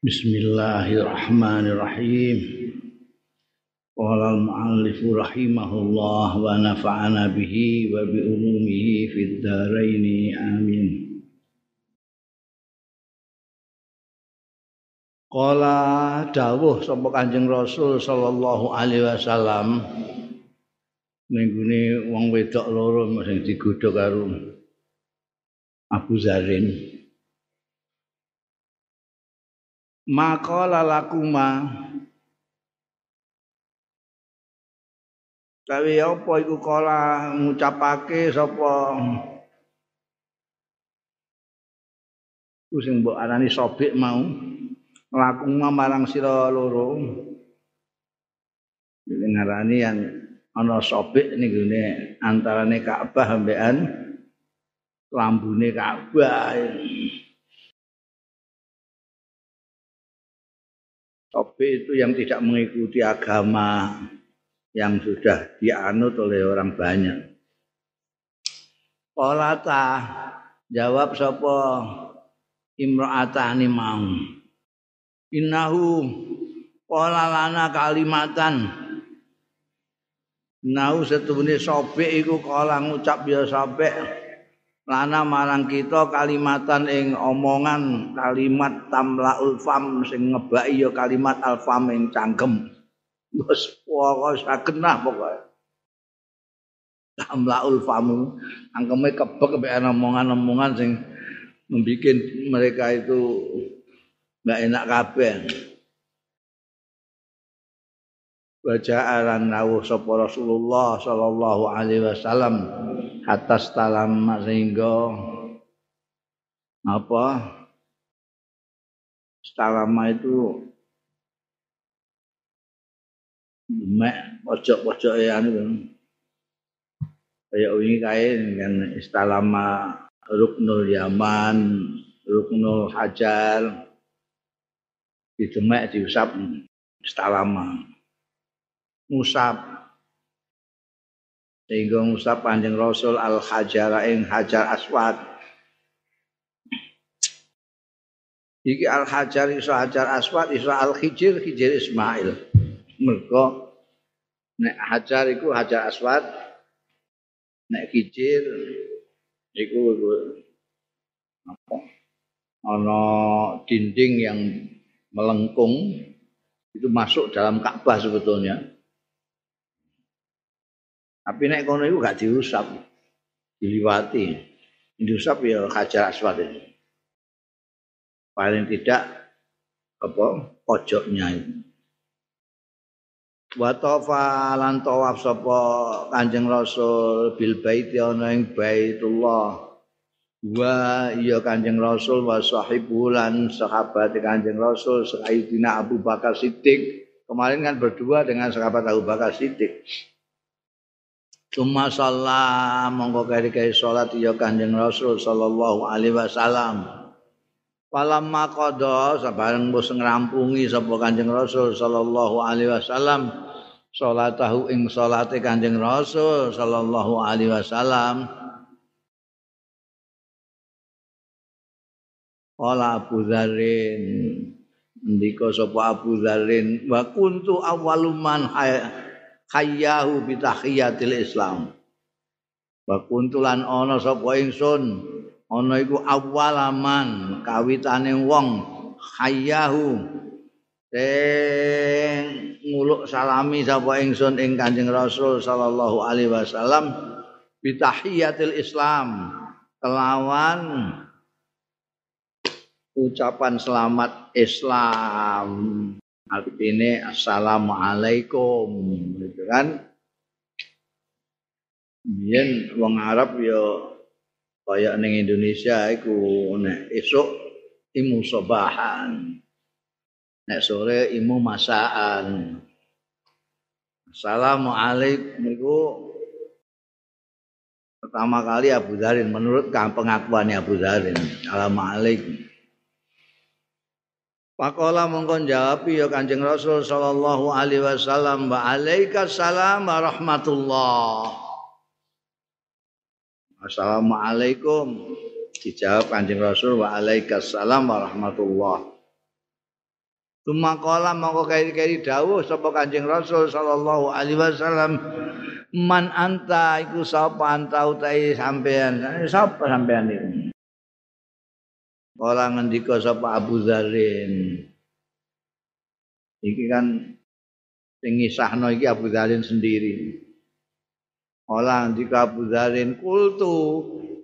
Bismillahirrahmanirrahim. Qala al-mu'allif rahimahullah wa nafa'ana bihi wa bi ulumihi fid dharain amin. Qala dawuh sapa Kanjeng Rasul sallallahu alaihi wasallam minggune wong wedok loro sing digodha karo Abu Zarin. Maqala lakuma Tapi apa iku kala ngucapake sapa? Ku sing mbok arani sobek mau. Lakuma marang sira loro. Ini ngarani yang ana sobek ning gone antarane Ka'bah ambekan lambune Ka'bah Topi itu yang tidak mengikuti agama yang sudah dianut oleh orang banyak. Polata jawab sapa imra'atani mau. Innahu qala lana kalimatan. Nau setune sobek iku kala ngucap ya sobek lana marang kita kalimatan ing omongan kalimat tamlaul fam sing ngebaki ya kalimat alfam ing cangkem wis pokoke sakenah pokoke tamlaul famu angkeme kebek mek omongan-omongan sing membuat mereka itu nggak enak kabeh. Baca aran nawuh sapa Rasulullah sallallahu alaihi wasallam atas talam sehingga apa stalama itu mek pojok-pojok ya anu kayak wingi kae kan istalama ruknul yaman ruknul hajar didemek diusap istalama musab sehingga ngusap panjang Rasul al hajar ing hajar aswad. Iki al hajar iso hajar aswad iso al hijir hijir Ismail. Mergo nek hajar iku hajar aswad nek hijir iku apa? Ana dinding yang melengkung itu masuk dalam Ka'bah sebetulnya Tapi nek kono iku gak diusap, diliwati. Diusap ya hajar aswad ini. Paling tidak apa pojoknya itu. Wa tafa lan tawaf sapa Kanjeng Rasul bil bait ana ing Baitullah. Wa ya Kanjeng Rasul wa sahibulan sahabat Kanjeng Rasul Sayyidina Abu Bakar Siddiq. Kemarin kan berdua dengan sahabat Abu Bakar Siddiq. Cuma salam monggo kari-kari salat ya Kanjeng Rasul sallallahu alaihi wasallam. Falamma qada sabareng wis ngrampungi sapa Kanjeng Rasul sallallahu alaihi wasallam salatahu ing salate Kanjeng Rasul sallallahu alaihi wasallam. Wala Abu Dzarin ndika sapa Abu Dzarin wa kuntu awwaluman hayyahu bi tahiyatil Islam. Wa kuntulan ana sapa ingsun? Ana iku awalaman kawitane wong. Hayyahu. Sing nguluk salami sapa ingsun ing Kanjeng Rasul sallallahu alaihi wasallam bi tahiyatil Islam. Kelawan ucapan selamat Islam artinya assalamualaikum gitu kan. Biyen wong Arab ya kaya ning Indonesia iku nek esuk imu sobahan. Nek sore imu masaan Assalamualaikum itu pertama kali Abu Dharin menurut pengakuannya Abu Dharin Assalamualaikum Pakola mongkon jawab ya Kanjeng Rasul sallallahu alaihi wasallam wa alaika salam wa rahmatullah. Assalamualaikum dijawab Kanjeng Rasul wa alaika salam wa rahmatullah. Tumakala mongko keri-keri dawuh sapa Kanjeng Rasul sallallahu alaihi wasallam man anta iku sapa anta utahe sampean sapa sampean iki Ora ngendika sapa Abu Zarin iki kan sing ngisahno iki Abu Zarin sendiri. Ora ngendika Abu Zarin kultu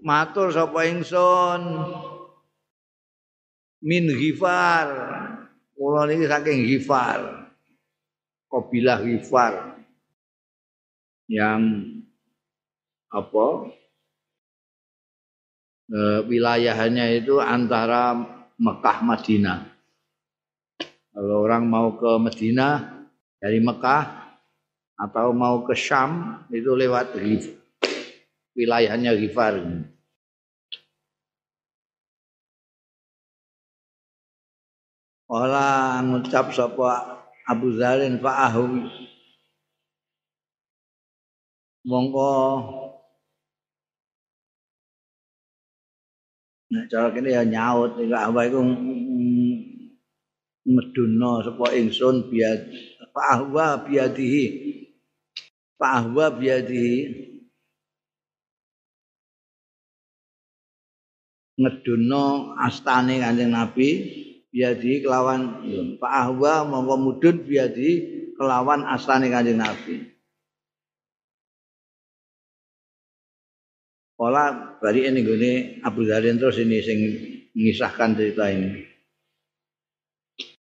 matur sapa ingsun. Min ghifar. Kula niki saking ghifar. Kabilah ghifar. Yang apa e, wilayahnya itu antara Mekah Madinah. Kalau orang mau ke Madinah dari Mekah atau mau ke Syam itu lewat wilayahnya Ghifar. Ora ngucap sapa Abu Zarin fa'ahu mongko Nah, cara kene ya nyaut iki apa iku meduna sapa ingsun biad fa'ahwa biadihi fa'ahwa biadihi ngeduna astane Kanjeng Nabi biadi kelawan Ahwa mongko mudun biadi kelawan astane Kanjeng Nabi. Pola bari ini gini Abu Dharin terus ini sing mengisahkan cerita ini.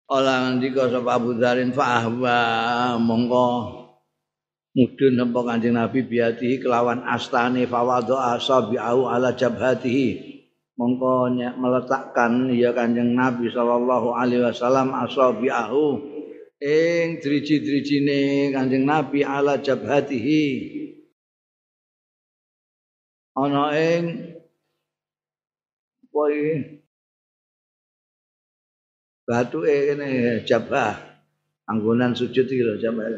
Ola ndika sapa Abu Dharin fa ahwa mongko mudun sapa Kanjeng Nabi biadi kelawan astane fawadhu asabi'u ala jabhatihi mongko meletakkan ya Kanjeng Nabi sallallahu alaihi wasallam asabiahu ing driji-drijine Kanjeng Nabi ala jabhatihi ana ing poi batu ini jabah anggonan sujud iki lho jabah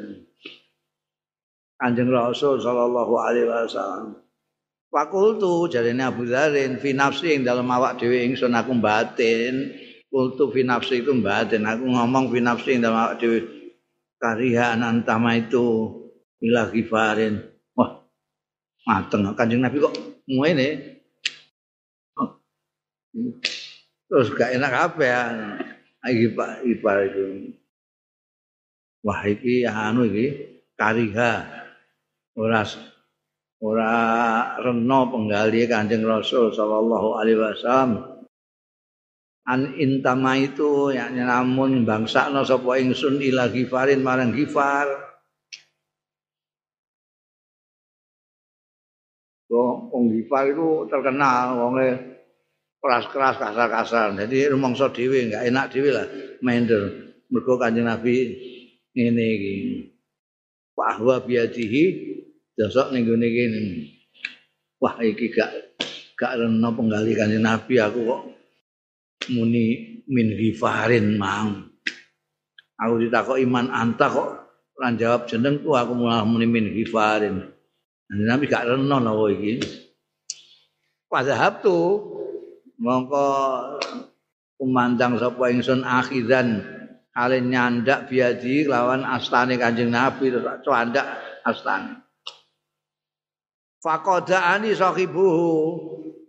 Kanjeng Rasul sallallahu alaihi wasallam Fakultu jarene Abu Dzarin fi nafsi ing dalam awak dhewe ingsun aku batin. Kultu fi nafsi itu batin. Aku ngomong fi nafsi ing dalam awak dhewe kariha antama itu ila gifarin. Mateng Kanjeng Nabi kok ngene. Terus gak enak apa ya? Iki Pak Ipar itu. Wah iki anu iki kariha ora ora rena penggali Kanjeng Rasul sallallahu alaihi wasallam an intama itu yakni namun bangsa no sapa ingsun ila gifarin marang gifar wong itu terkenal wonge keras-keras kasar-kasar jadi rumangsa dhewe enggak enak dhewe lah mender mergo kanjeng Nabi ngene iki bahwa biadihi Josok ning gone kene. Wah iki gak gak rena penggali kanjeng Nabi aku kok muni min ghifarin mang. Aku ditakok iman anta kok ora jawab jenengku aku malah muni min. Kanjeng Nabi gak rena napa iki. Padahal tuh mongko kumandang sapa ingsun akhidan kalian nyandak biadi lawan astane kanjeng Nabi terus candak astane. Faqadaani sahibuhu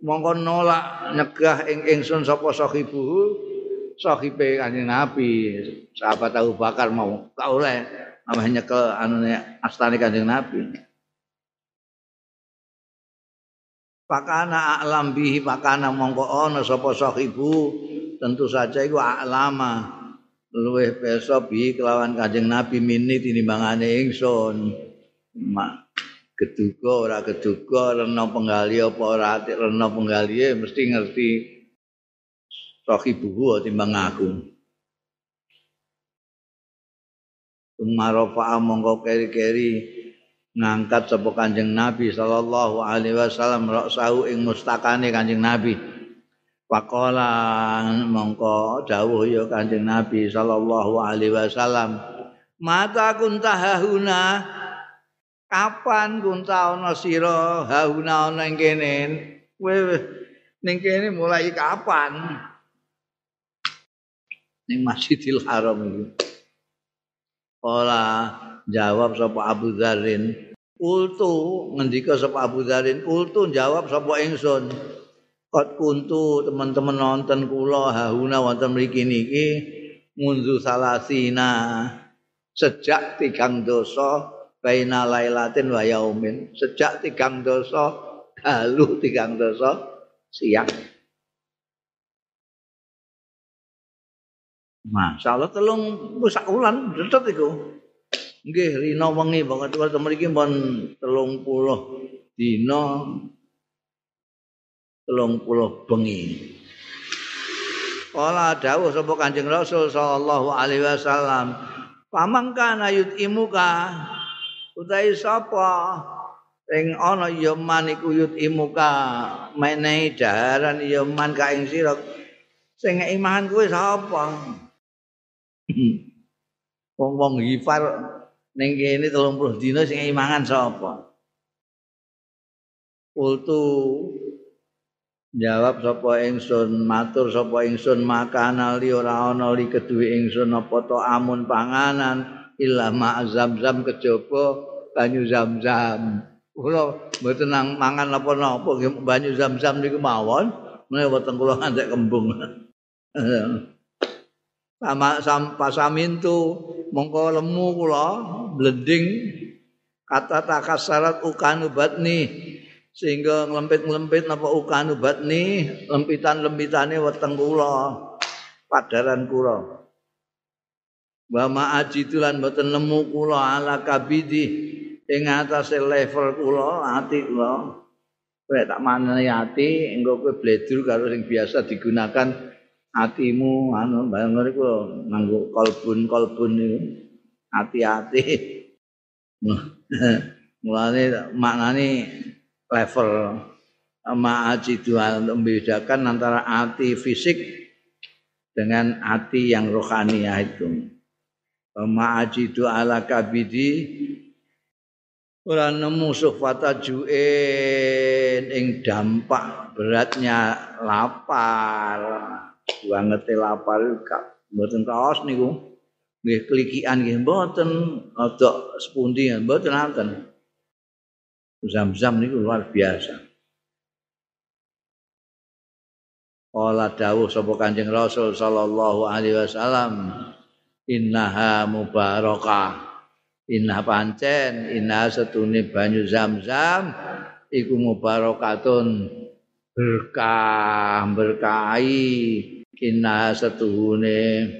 mongko nolak nyegah ing ingsun sapa sahibuhu sahibe kanjeng Nabi. Sahabat Abu Bakar mau gak oleh namanya nyekel anune astane kanjeng Nabi Pakana alam bihi pakana mongko ana sapa sahibu tentu saja iku alama. Luweh peso bi kelawan kanjeng Nabi minit tinimbangane ingsun. Geduga ora geduga rena penggali apa ora rena penggali mesti ngerti sahibuhu timbang aku. Umarofa mongko keri-keri ngangkat sapa Kanjeng Nabi sallallahu alaihi wasallam raksahu ing mustakane Kanjeng Nabi. Pakola mongko dawuh ya Kanjeng Nabi sallallahu alaihi wasallam. Mata kuntahahuna kapan kunta ana sira hauna ana ing kene ning kene mulai kapan ning Masjidil Haram iki. Kala jawab sapa Abu Dzarin, "Ultu ngendika sapa Abu Dzarin, ultu jawab sapa ingsun." Kot kuntu teman-teman nonton kula hauna wonten mriki niki munzu salasina sejak tigang dosa baina lailatin wa yaumin sejak tigang dosa dalu tigang dosa siang Masya Allah telung sak ulan detet iku. Nggih rina wengi banget wonten mriki pun 30 dina 30 bengi. Kala dawuh sapa Kanjeng Rasul sallallahu alaihi wasallam, "Pamangka ayut imuka utahe sapa sing ana ya man iku yut imuka menehi daharan ya man ka ing sira sing iman kuwi sapa?" Wong-wong hifar ning kene 30 dina sing imangan sapa? Ultu jawab sapa ingsun matur sapa ingsun makana li ora ana li keduwe ingsun apa to amun panganan illa ma zam-zam kejaba banyu zam-zam. Kula mboten nang mangan apa-apa banyu zam-zam niku mawon menawa weteng kula ngantek kembung. sama sampasamin tu mongko lemu kula blending kata takasarat ukanu batni. Sehingga ngelempit-ngelempit napa ukanu batni lempitan-lempitane weteng kula padaran kula. Wa ma'ajitulan boten nemu kula ala kabidi ing atase level kula ati kula. Kowe tak manani ati engko kowe bledur karo sing biasa digunakan atimu anu bayang niku nganggo kolbun kolbun niku hati-hati. Mulane maknane level ma'aji dua membedakan antara hati fisik dengan hati yang rohaniah itu ma'aji dua ala kabidi ora nemu sufata juin ing dampak beratnya lapar. Bangete lapar mboten kaos niku nggih klikian nggih. Mboten ada sepundi mboten nanten zam-zam niku luar biasa. Kala dawuh sapa Kanjeng Rasul sallallahu alaihi wasallam innaha mubarakah inna pancen inna setune banyu zam-zam iku mubarakatun berkah berkahi. Kina setuhune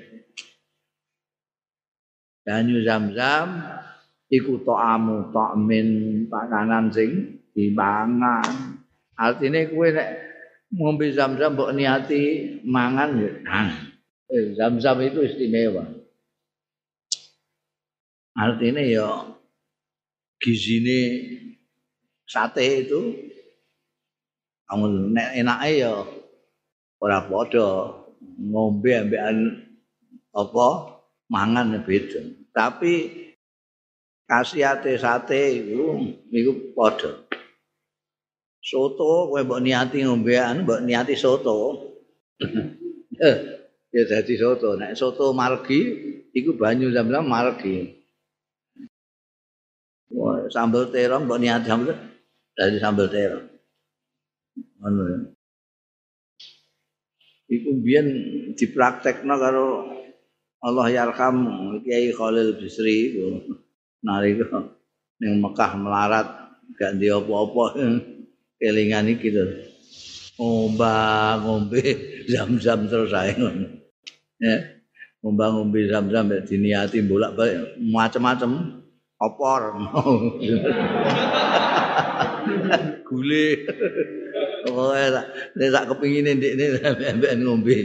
banyu zam-zam iku ta'amu ta'min pakanan sing dimangan artine kowe nek ngombe zam-zam mbok niati mangan ya eh, zam-zam itu istimewa. Artinya ya gizine sate itu kamu nek enake ya ora padha ngombe ambekan apa mangan beda. Tapi kasihate sate iku niku padha. Soto kowe mbok niati ngombean, mbok niati soto. Eh, ya dadi soto. Nek soto margi iku banyu zam-zam margi. Wah, sambel terong mbok niati sambel dari sambel terong. Ngono iku biyen dipraktekno karo Allah yarham Kiai Khalil Bisri nalika ning Mekah melarat gak ndi apa-apa. Kelingan iki lho. Ombang ngombe zam-zam terus ae ya ombang ngombe zam-zam diniati bolak-balik. Macam-macam opor. Gule. Oh, nek sak kepingine ndekne ngombe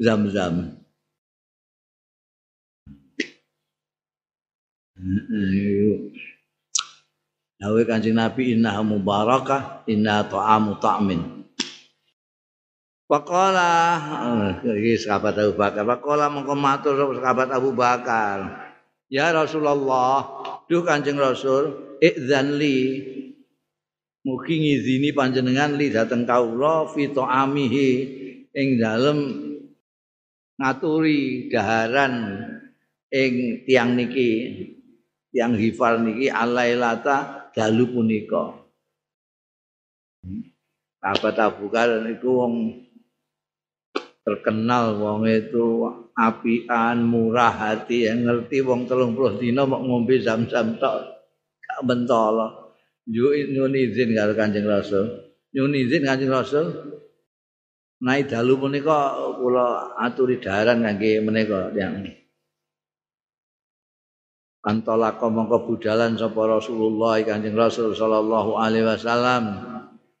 zam-zam. Nawi Kanjeng Nabi inna mubarakah inna ta'amu ta'min. Faqala iki sahabat Abu Bakar. Faqala mongko matur sahabat Abu Bakar. Ya Rasulullah, duh Kanjeng Rasul, idzan li Mugi ngizini panjenengan li dateng kawula fi ta'amihi ing dalem ngaturi daharan ing tiang niki tiang hifal niki alailata dalu punika. Sahabat Abu Bakar itu wong terkenal wong itu apian murah hati yang ngerti wong telung puluh dino mau ngombe zam-zam tok gak mentolo. Nyun izin karo Kanjeng Rasul. Nyun izin Kanjeng Rasul? Naik dalu menika kula aturi daharan kangge menika yang Antolaka mongko budalan sapa Rasulullah Kanjeng Rasul sallallahu alaihi wasallam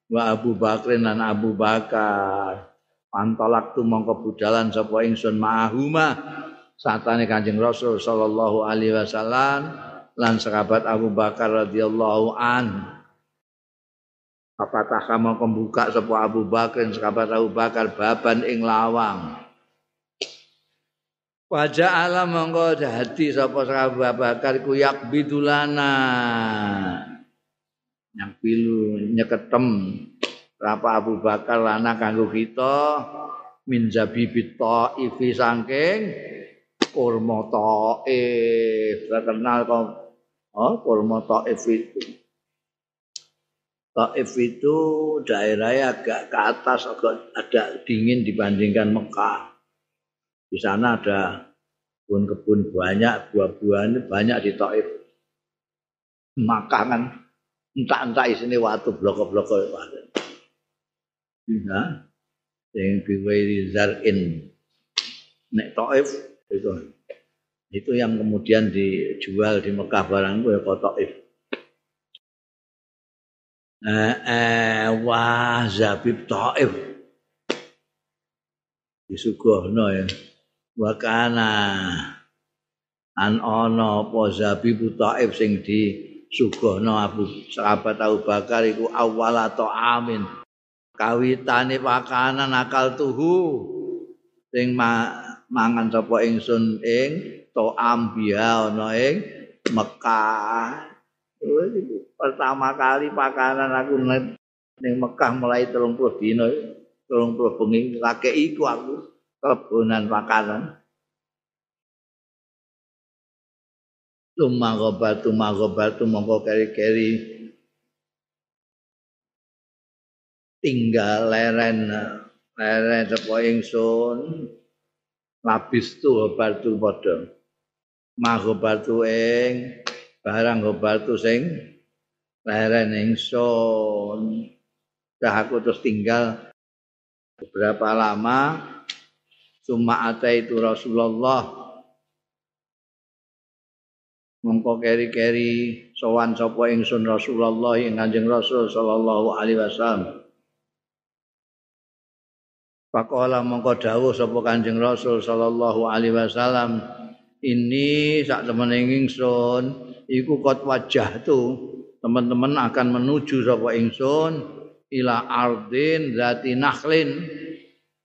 wa Abu Bakrin lan Abu Bakar. Antolak tu mongko budalan sapa ingsun ma'ahuma satane Kanjeng Rasul sallallahu alaihi wasallam lan sahabat Abu Bakar radhiyallahu an. Apa tak kamu buka sapa Abu Bakar sahabat Abu Bakar baban ing lawang. Wajah alam mongko hati sapa sahabat bakar ku yak bidulana. Yang pilu nyeketem Rapa Abu Bakar lana kanggo kita min zabibit ifi sangking kurma ta'if. Terkenal kok oh, kurma ta'if itu. Ta'if itu daerahnya agak ke atas, agak ada dingin dibandingkan Mekah. Di sana ada kebun-kebun banyak, buah-buahan banyak di Taif. Makanan entah-entah isine watu blok-blok Ya. Yang biwairi zar'in. Nek Taif itu. Itu yang kemudian dijual di Mekah barang itu ya Taif. Eh, eh, wah Zabib Taif. Disuguhno ya. Wa kana an ana apa zabibu taif sing di sugono Abu sahabat Abu Bakar iku awal atau amin. Kawitane pakanan akal tuhu. Sing ma mangan sapa ingsun ing to ambia ana ing Mekah pertama kali pakanan aku ning Mekah mulai 30 dina 30 bengi. Kakek iku aku kebunan makanan. Tumagobat, tumagobat, tumangko keri-keri. Tinggal leren leren sepo ingsun. Labis tu obat tu padha. Magobat tu ing barang obat tu sing leren ingsun. Dah aku terus tinggal beberapa lama Suma itu Rasulullah mongko keri-keri sowan sapa ingsun Rasulullah ing Kanjeng Rasul sallallahu alaihi wasallam. Pakola mongko dawuh sapa Kanjeng Rasul sallallahu alaihi wasallam, ini sak temen ingsun iku kot wajah tu teman-teman akan menuju sapa ingsun ila ardin zati nakhlin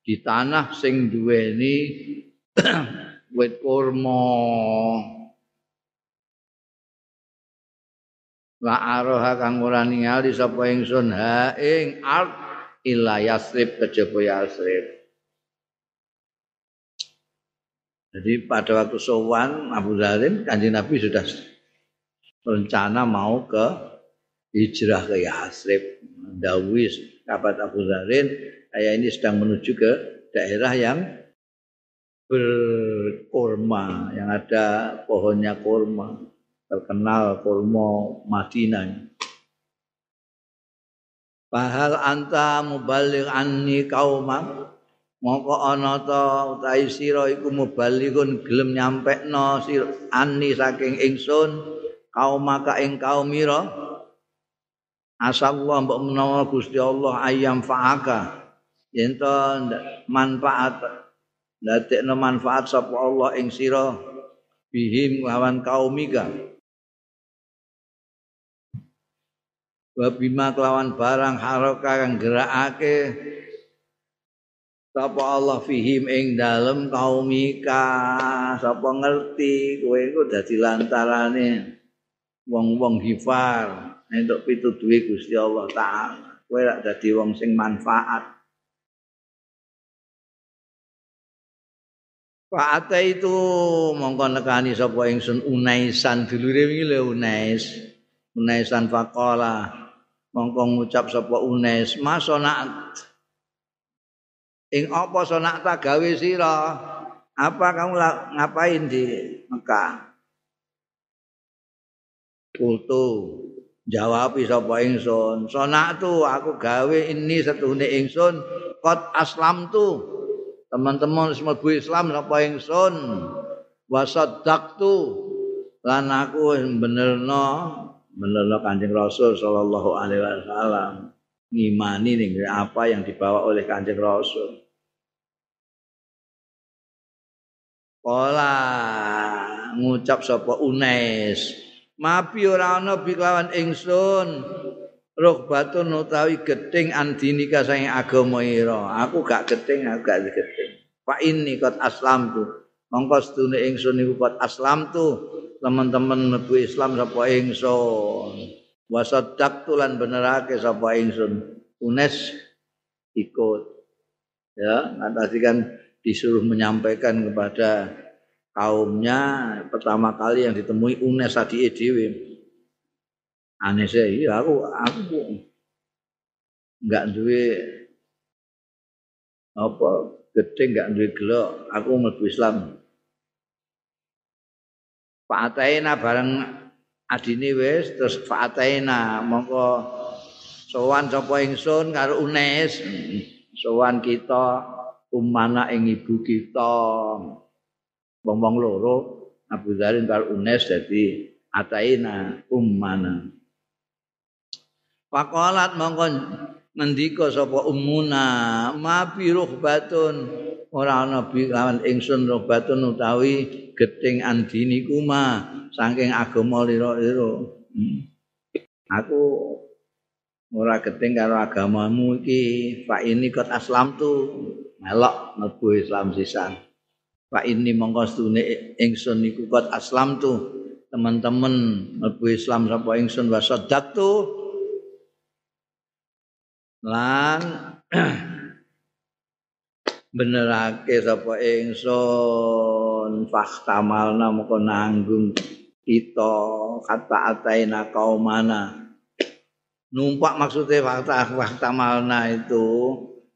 di tanah sing duweni wit kurma. La aroha kang ora ningali sapa ingsun ha ing art illa yasrib kejaba yasrib. Jadi pada waktu sowan Abu Zarin kanjeng Nabi sudah rencana mau ke hijrah ke Yasrib. Dawis kabat Abu Zarin saya ini sedang menuju ke daerah yang berkurma, yang ada pohonnya kurma, terkenal kurma Madinah. Bahal anta mubaligh anni kaumak moko ana ta utahe sira iku mubalighun gelem nyampekno sira anni saking ingsun kaumaka ing kaumira asallahu mbok menawa Gusti Allah ayam faaka yen to manfaat. Ndadekno manfaat sapa Allah ing sira? Bihim lawan kaumika wa bima kelawan barang haroka kang gerakake sapa Allah fihim ing dalem kaumika sapa ngerti kowe iku dadi lantarane wong-wong hifar. Entuk pituduhe Gusti Allah taala. Kowe rak dadi wong sing manfaat Pak Ate itu mongko nekani sapa ingsun Unaisan. Dulure wingi lho Unais. Unaisan faqala mongko ngucap sapa Unais masonat ing apa sonak ta gawe sira? Apa kamu ngapain di Mekah? Kultu jawab sapa ingsun sonak tu aku gawe ini setune ingsun kot aslam tu teman-teman semua bu Islam napa ingsun? Wasaddaqtu lan aku benerno benerno Kanjeng Rasul sallallahu alaihi wasallam ngimani ning apa yang dibawa oleh Kanjeng Rasul. Pola ngucap sapa Unes Mapi ora ana biklawan ingsun roh batun utawi geding andinika saing agama ira. Aku gak geding aku gak geding Pak ini kot aslam tu mongko sedune ingsun niku kot aslam tu teman-teman mlebu Islam sapa ingsun? Wasadak tulan benerake sapa ingsun? Unes ikut. Ya nanti kan disuruh menyampaikan kepada kaumnya. Pertama kali yang ditemui unes tadi edw aneh sih iya aku aku nggak duwe apa gede nggak duwe gelok aku mlebu Islam. Pak bareng adine wis terus Pak Ataina mongko sowan sapa ingsun karo Unes. Sowan kita umana ing ibu kita. Wong-wong loro Abu Dharin karo Unes dadi Ataina umana Pakolat mongkon ngendika sapa umuna ma bi ruhbatun ora ana bi lawan ingsun ruhbatun utawi geting andini kuma saking agama lira-lira. Hmm. aku ora geting karo agamamu iki. Pak ini kot aslam tu melok mlebu Islam sisan pak ini mongko stune ingsun iku kot aslam tu teman-teman mlebu Islam sapa ingsun wasadak tu lan benerake sapa ingsun faktamalna moko nanggung kita kata ataina kaumana. Numpak maksudnya fakta faktamalna itu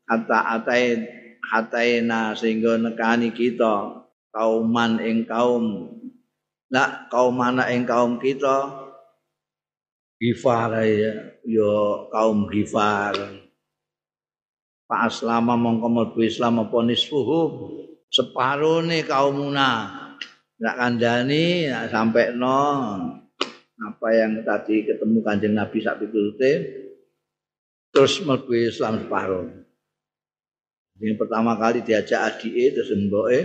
kata atain hataina sehingga nekani kita kauman ing kaum. Nak kaumana ing kaum kita Gifar ya, yo kaum Gifar. Pak Aslama mongko mlebu Islam apa nisfuhum separone kaumuna. Ndak kandhani sampai no apa yang tadi ketemu Kanjeng Nabi sak pitulute terus mlebu Islam separuh. Yang pertama kali diajak adike terus mboke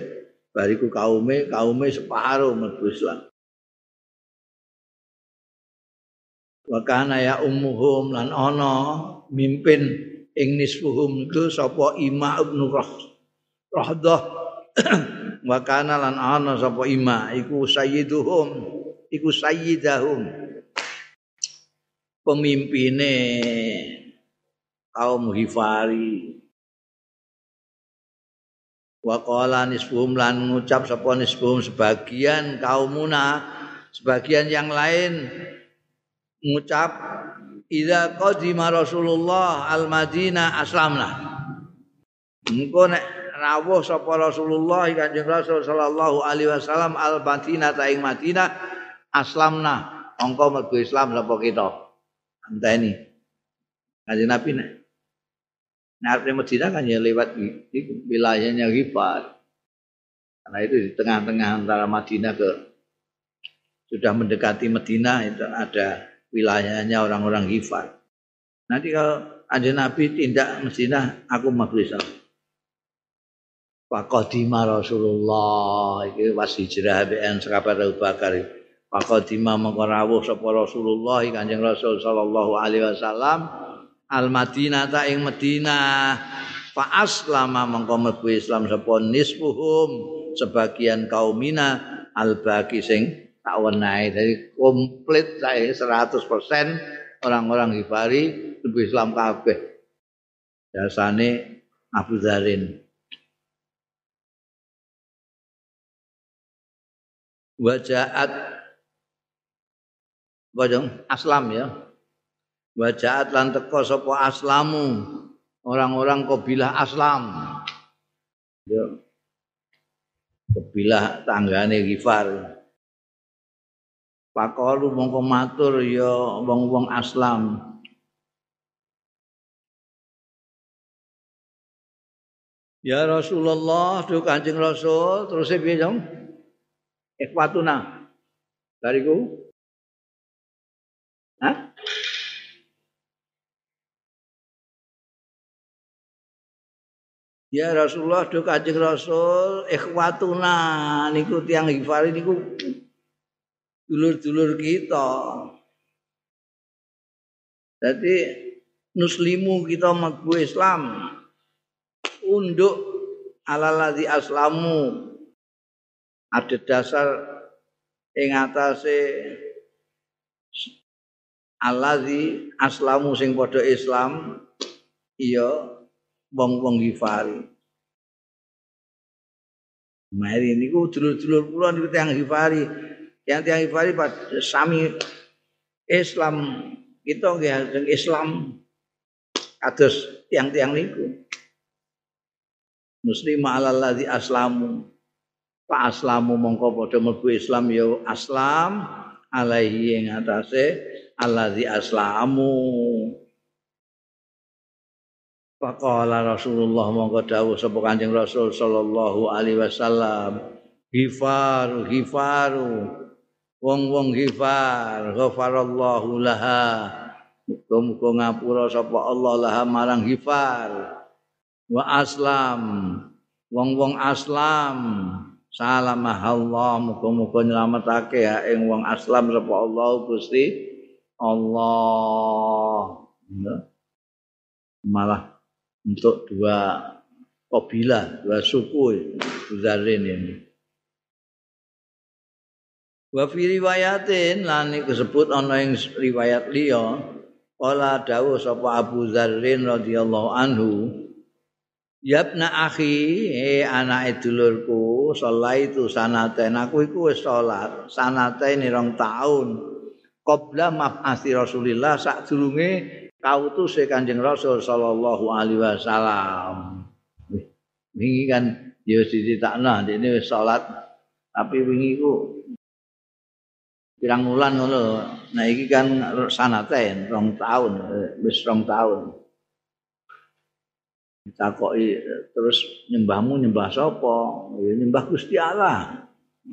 bariku kaume kaume separuh mlebu Islam. Wakana ya ummuhum lan ana mimpin ing nisfuhum itu sapa Ima ibn Rah Rahdah. Wakana lan ana sapa Ima iku sayyiduhum iku sayyidahum. Pemimpine kaum Hifari. Wa qala nisfuhum lan ngucap sapa nisfuhum sebagian kaumuna sebagian yang lain ngucap idza qadima Rasulullah al Madinah aslamna. Engko nek rawuh sapa Rasulullah Kanjeng Rasul sallallahu alaihi wasallam al Madinah ta ing Madinah aslamna. Engko mlebu Islam sapa kita. Anteni. Kanjeng Nabi nek Nah, Madinah kan ya lewat wilayahnya Ghifar. Karena itu di tengah-tengah antara Madinah ke sudah mendekati Madinah itu ada wilayahnya orang-orang Ghifar. Nanti kalau ada Nabi tindak mestinya aku maghrib Fakodima Rasulullah iki was hijrah BN sekabar Abu Bakar. Fakodima mengkorawuh sapa Rasulullah Kanjeng Rasul sallallahu alaihi wasallam al Madinah ta ing Madinah. Fa aslama mengko Islam sapa nisfuhum sebagian kaumina al baqi sing tak wenahi dari komplit saya 100% orang-orang Ghifari lebih Islam kabeh jasane Abu Zarin wajaat Bajong aslam ya. Wajaat lan teko sapa aslamu orang-orang kabilah aslam. Ya. Kabilah tanggane Gifar. Pakalu mongko matur ya wong-wong aslam. Ya Rasulullah, tu Kanjeng Rasul, terus piye, Jong? Ikhwatuna. Hah? Ya Rasulullah do Kanjeng Rasul ikhwatuna niku tiyang Ghifari niku dulur-dulur kita. Jadi muslimu kita mlebu Islam unduk alaladzi aslamu ada dasar ing atase alazi aslamu sing padha Islam iya wong-wong Ghifari. Mari niku dulur-dulur kula niku tiyang Ghifari. Yang tiyang Ghifari sami Islam kita nggih Islam kados tiang-tiang niku. Muslim alaladzi aslamu. Fa aslamu mongko padha mlebu Islam ya aslam alaihi ing atase allazi aslamu Faqala Rasulullah monggo dawuh sapa Kanjeng Rasul sallallahu alaihi wasallam Gifaru gifaru wong-wong gifar ghafarallahu laha. Muga-muga ngapura sapa Allah laha marang gifar wa aslam wong-wong aslam. Salamah Allah muga-muga nyelametake ya ing wong aslam sapa Allah Gusti Allah. Malah untuk dua kabilah, dua suku Buzarin ini. Wa fi riwayatin lan disebut ana ing riwayat liya Kala dawuh sapa Abu Dzarrin radhiyallahu anhu Yabna akhi he anake dulurku salaitu sanaten. Aku iku wis salat sanaten rong taun. Qabla mab'asi Rasulillah sak durunge kautuse Kanjeng Rasul sallallahu alaihi wasallam. Wingi kan ya dicitakno dene wis salat. Tapi wingi ku pirang wulan ngono. Nah iki kan sanaten rong tahun wis rong tahun. Ditakoki terus nyembahmu nyembah sapa? Ya nyembah Gusti Allah.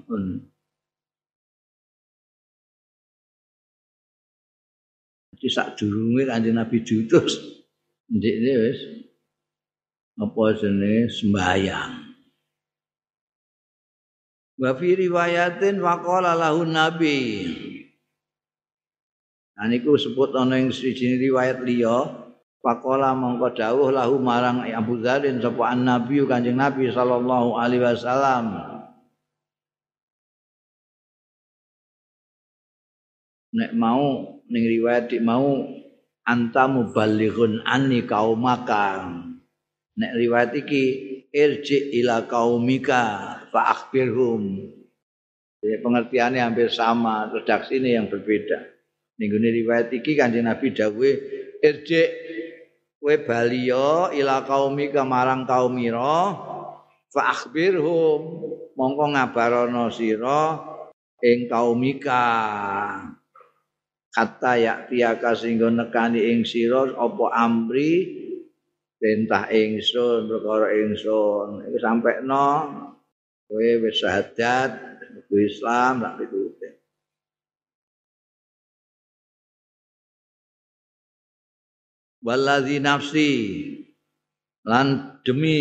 Hmm. Di sak durunge Kanjeng Nabi diutus ndekne wis apa jenenge sembahyang. Wa fi riwayatin waqala lahu nabi. Nah niku sebut ana ing siji riwayat liya Pakola mongko dawuh lahu marang Abu Dzarin sapa Nabi Kanjeng Nabi sallallahu alaihi wasallam. Nek mau ning riwayat mau anta muballighun anni qaumaka nek riwayat iki irji ila qaumika fa akhbirhum ya pengertiannya hampir sama redaksi ini yang berbeda. Ning riwayat iki kanjeng Nabi dawuh irji we baliyo ila qaumika marang kaumira fa mongko ngabarono sira ing kaumika kata ya tiaka sehingga nekani ing sira apa amri perintah ingsun perkara ingsun. Sampai no kowe wis syahadat Islam tak pituti Waladzi nafsi lan demi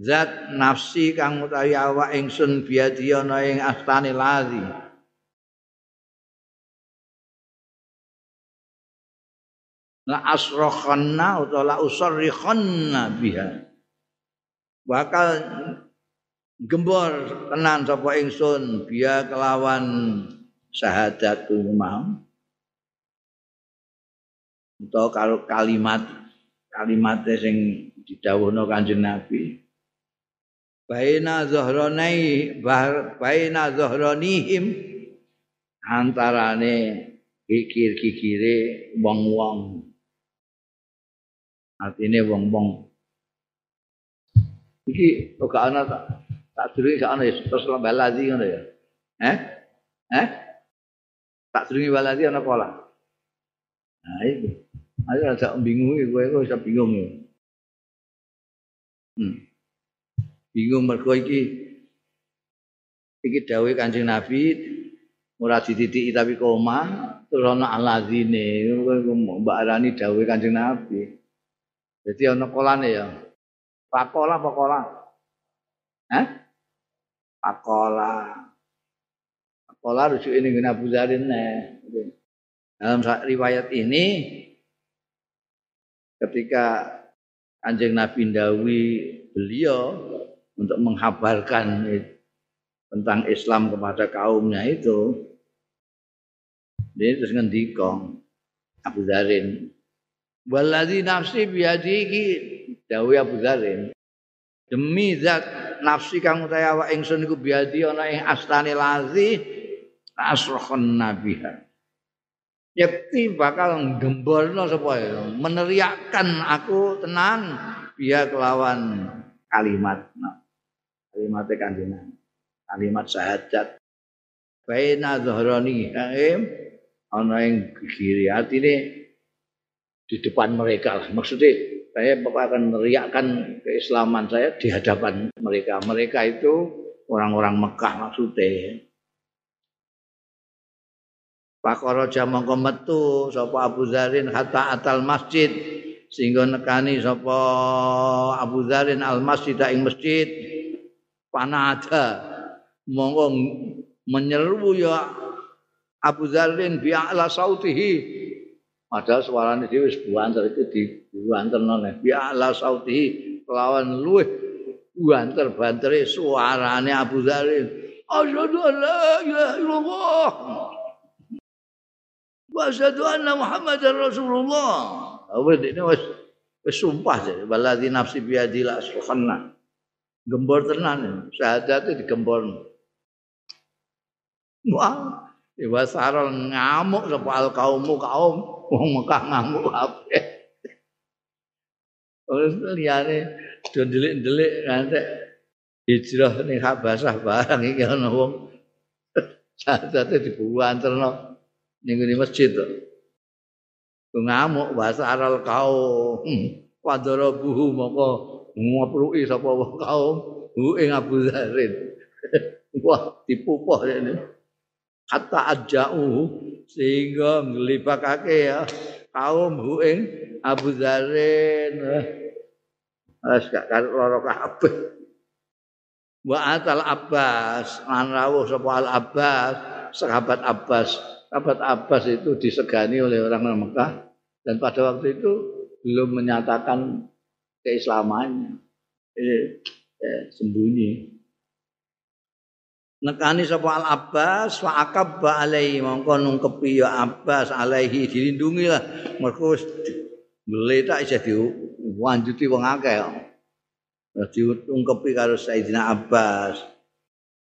zat nafsi kang utawi awak ingsun biadi ana ing astane lazi. La asrokhanna utawa la usarrikhanna biha. Bakal gembor tenan sapa ingsun biya kelawan syahadatu mau. Utawa karo kalimat kalimat sing didhawuhna Kanjeng Nabi. Baina zahranai baina zahranihim antarane kikir-kikire wong-wong. Artine wong-wong. Iki kok ana tak durunge gak ana ya? Terus balazi ngono ya? Eh? Eh? Tak durunge balazi ana pola nah iki ayo agak bingung kowe kok iso bingung hmm. bingung mergo iki. Iki dawuh Kanjeng Nabi ora dititiki tapi koma terus ana alazine mbak arani dawuh Kanjeng Nabi. Jadi ana kolane ya. Pakola pakola Hah? Pakola. Pakola rujuk ini guna Abu Zarin Dalam riwayat ini ketika Kanjeng Nabi Dawi beliau untuk menghabarkan tentang Islam kepada kaumnya itu dia terus ngendikong Abu Zarin waladhi nafsi biadiki dawi Abu Zarin demi zat nafsi kang utahe awak ingsun iku biadi ana ing astane lazi asrohon nabiha. Yakti bakal gemborno sapa meneriakkan aku tenan biar kelawan kalimat nah, kalimat kanjeng kalimat syahadat baina zahrani haim ana ing kiri artine di depan mereka lah. Maksudnya saya akan meriakkan keislaman saya di hadapan mereka. Mereka itu orang-orang Mekah maksudnya. Pakoroja mongko metu sapa Abu Zarin hatta atal masjid sehingga nekani sapa Abu Zarin al masjid ing masjid panada mongko menyeru ya Abu Zarin bi ala sautihi Padahal suarane dhewe wis buanter itu di buanterno nek bi ala sautihi lawan luweh buanter bantere suarane Abu Dzarin. Asyhadu an la ilaha illallah. Wa asyhadu anna Muhammadar Rasulullah. Awet ini wis wis sumpah jadi baladi nafsi biadila asrohanna. Gembor tenan, syahadatnya digembor. Wah, Iwa ngamuk sapa al kaumu kaum wong Mekah ngamuk kabeh. Terus liyane do ndelik-ndelik ngantek hijrah ning Habasah barang iki ana wong sadate dibuanterno ning ngene masjid to. Ngamuk bahasa aral kaum. Padara buhu moko ngopruki sapa wong kaum hu ing Abu Zarin. Wah, dipupuh ini. Hatta ajauhu sehingga nglibakake ya kaum hu ing Abu Zarin. Wis gak karo loro kabeh. Wa atal Abbas lan rawuh sapa Al Abbas sahabat Abbas. Sahabat Abbas itu disegani oleh orang Mekah dan pada waktu itu belum menyatakan keislamannya eh, eh, sembunyi nekani sapa Al Abbas fa akabba alaihi mongko nungkepi ya Abbas alaihi dilindungi lah mergo gletak isih diwanjuti wong akeh diungkepi karo Sayyidina Abbas.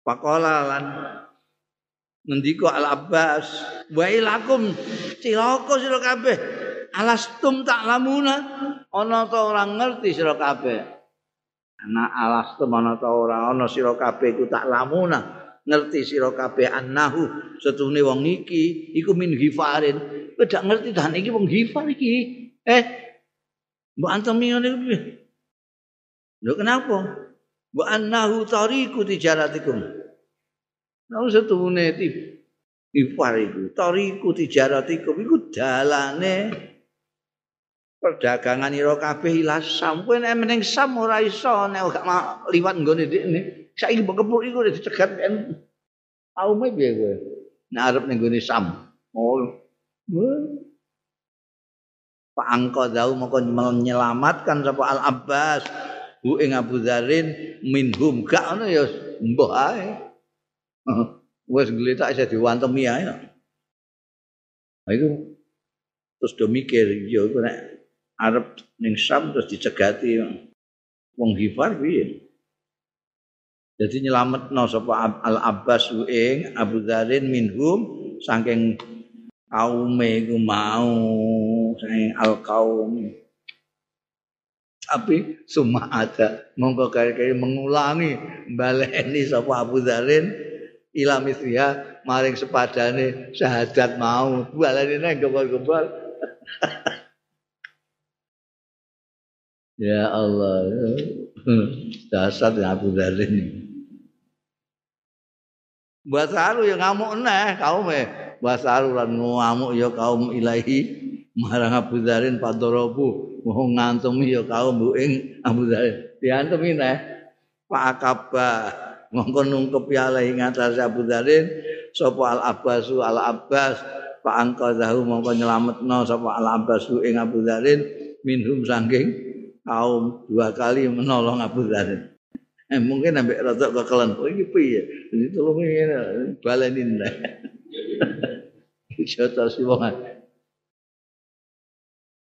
Pakola lan ngendika Al Abbas wa ilakum cilaka sira kabeh? Alastum tak lamuna ana ta ora ngerti sira kabeh. Ana alastum ana ta ora ana sira kabeh iku tak lamuna ngerti sira kabeh annahu setune wong iki iku min gifarin kowe ngerti dan iki wong gifar iki. Eh mbok antemi ngene iki lho kenapa? Mbok annahu tariku tijaratikum. Nah, setune gifar iku. Tariku tijaratikum iku dalane perdagangan ira kabeh. Ilas sampeyan ning sam ora iso nek gak liwat nggone ndekne saiki mbok kepuk iku dicegat kan? Aume piye kowe? Nek arep ning gone sam. Oh. Pak Angko Zau moko menyelamatkan sapa Al Abbas hu ing Abu minhum. Gak ngono ya mbah ae. Wis gletak isa diwantemi ae. Nah, iku terus do mikir ya iku nek arep ning Sam terus dicegati. Wong Ghifar piye Jadi nyelametno sapa Al Abbas ing Abu Dzarin minhum saking kaume iku mau saking al kaum tapi summa ada monggo kaya mengulangi baleni sapa Abu Dzarin ila misriha maring sepadane syahadat mau. Baleni nang gembal-gembal ya Allah. Dasar ya Abu Dzarin Buat saru ya ngamuk neh kaum e. Buat saru lan ngamuk ya kaum ilahi marang Abu Dzarin padorobu mau ngantemi ya kaum bu ing Abu Dzarin. Diantemi neh Pak Akabah mongko nungkep ya ing atas Abu Dzarin sapa Al Abbasu Al Abbas Pak Angkazahu mongko nyelametno sapa Al Abbasu ing Abu Dzarin minhum saking kaum dua kali menolong Abu Dzarin. Eh, mungkin ambek rada kekelen. Oh iki piye? Jadi tolong ngene baleni. Iso ta wong.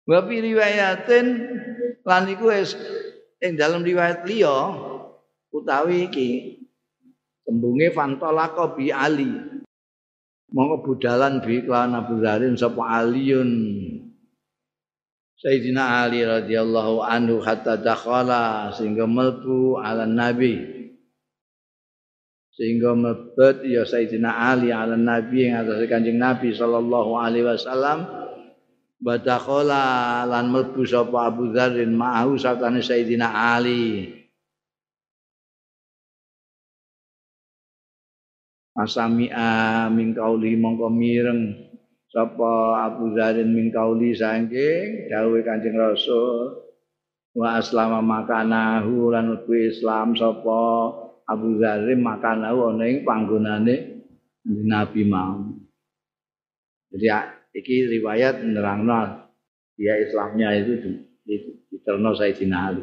Wa riwayatin lan iku wis ing dalam riwayat liya utawi iki tembunge fantolaka bi Ali. Monggo budalan bi kelawan Abu Dzarin sapa Aliun Sayyidina Ali radhiyallahu anhu hatta dakhala sehingga melbu ala Nabi. Sehingga mebet ya Sayyidina Ali ala Nabi yang atas kanjeng Nabi sallallahu alaihi wasallam. Badakhala lan melbu sapa Abu Dzarrin ma'ahu satane Sayyidina Ali. Asami'a min kauli mongko mireng sapa Abu Zarin min kauli saking dawuh Kanjeng Rasul wa aslama makanahu lan Islam sapa Abu Zarin makanahu ana ing panggonane Nabi mau. Jadi iki riwayat nerangno dia Islamnya itu diterno Sayyidina Ali.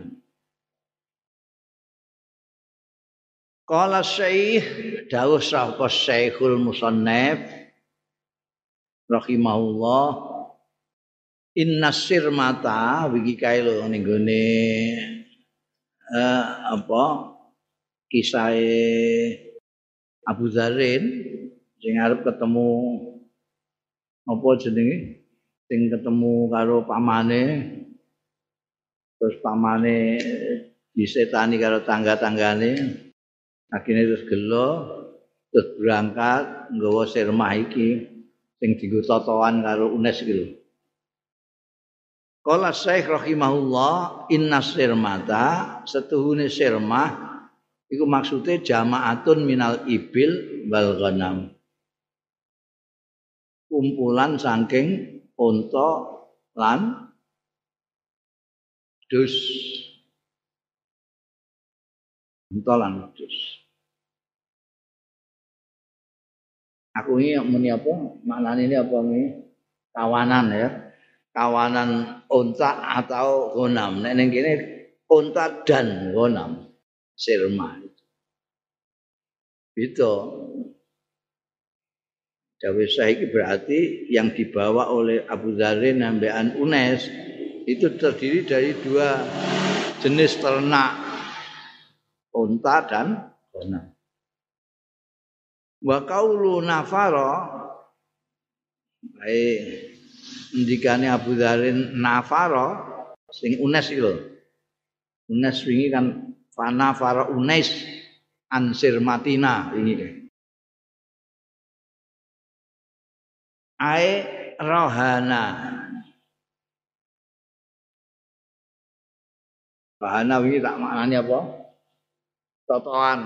Qala Syekh dawuh sapa Syekhul Musannaf rahimahullah. Inna sirmata wiki kae lho ning gone. Eh, apa? Kisah Abu Zarin sing arep ketemu apa jenenge? Sing ketemu karo pamane. Terus pamane disetani karo tangga-tanggane. Akhirnya terus gelo terus berangkat nggawa sirmah iki sing dienggo totoan karo UNES iki lho. Kala Syekh rahimahullah inna sirmata setuhune sirmah iku maksude jamaatun minal ibil wal ghanam. Kumpulan saking unta lan dus. Unta lan dus. Aku ini muni apa? Maknanya ini apa ini? Kawanan ya. Kawanan unta atau gonam. Nek ning kene unta dan gonam. Sirma itu. Dawe berarti yang dibawa oleh Abu Dzarin nambean Unes itu terdiri dari dua jenis ternak unta dan gonam wa qaulu nafara bae ndikane Abu Dzarin nafara sing unes lho unes wingi kan fana fara unes ansir matina wingi ae rohana Bahana wingi tak maknani apa? Totoan.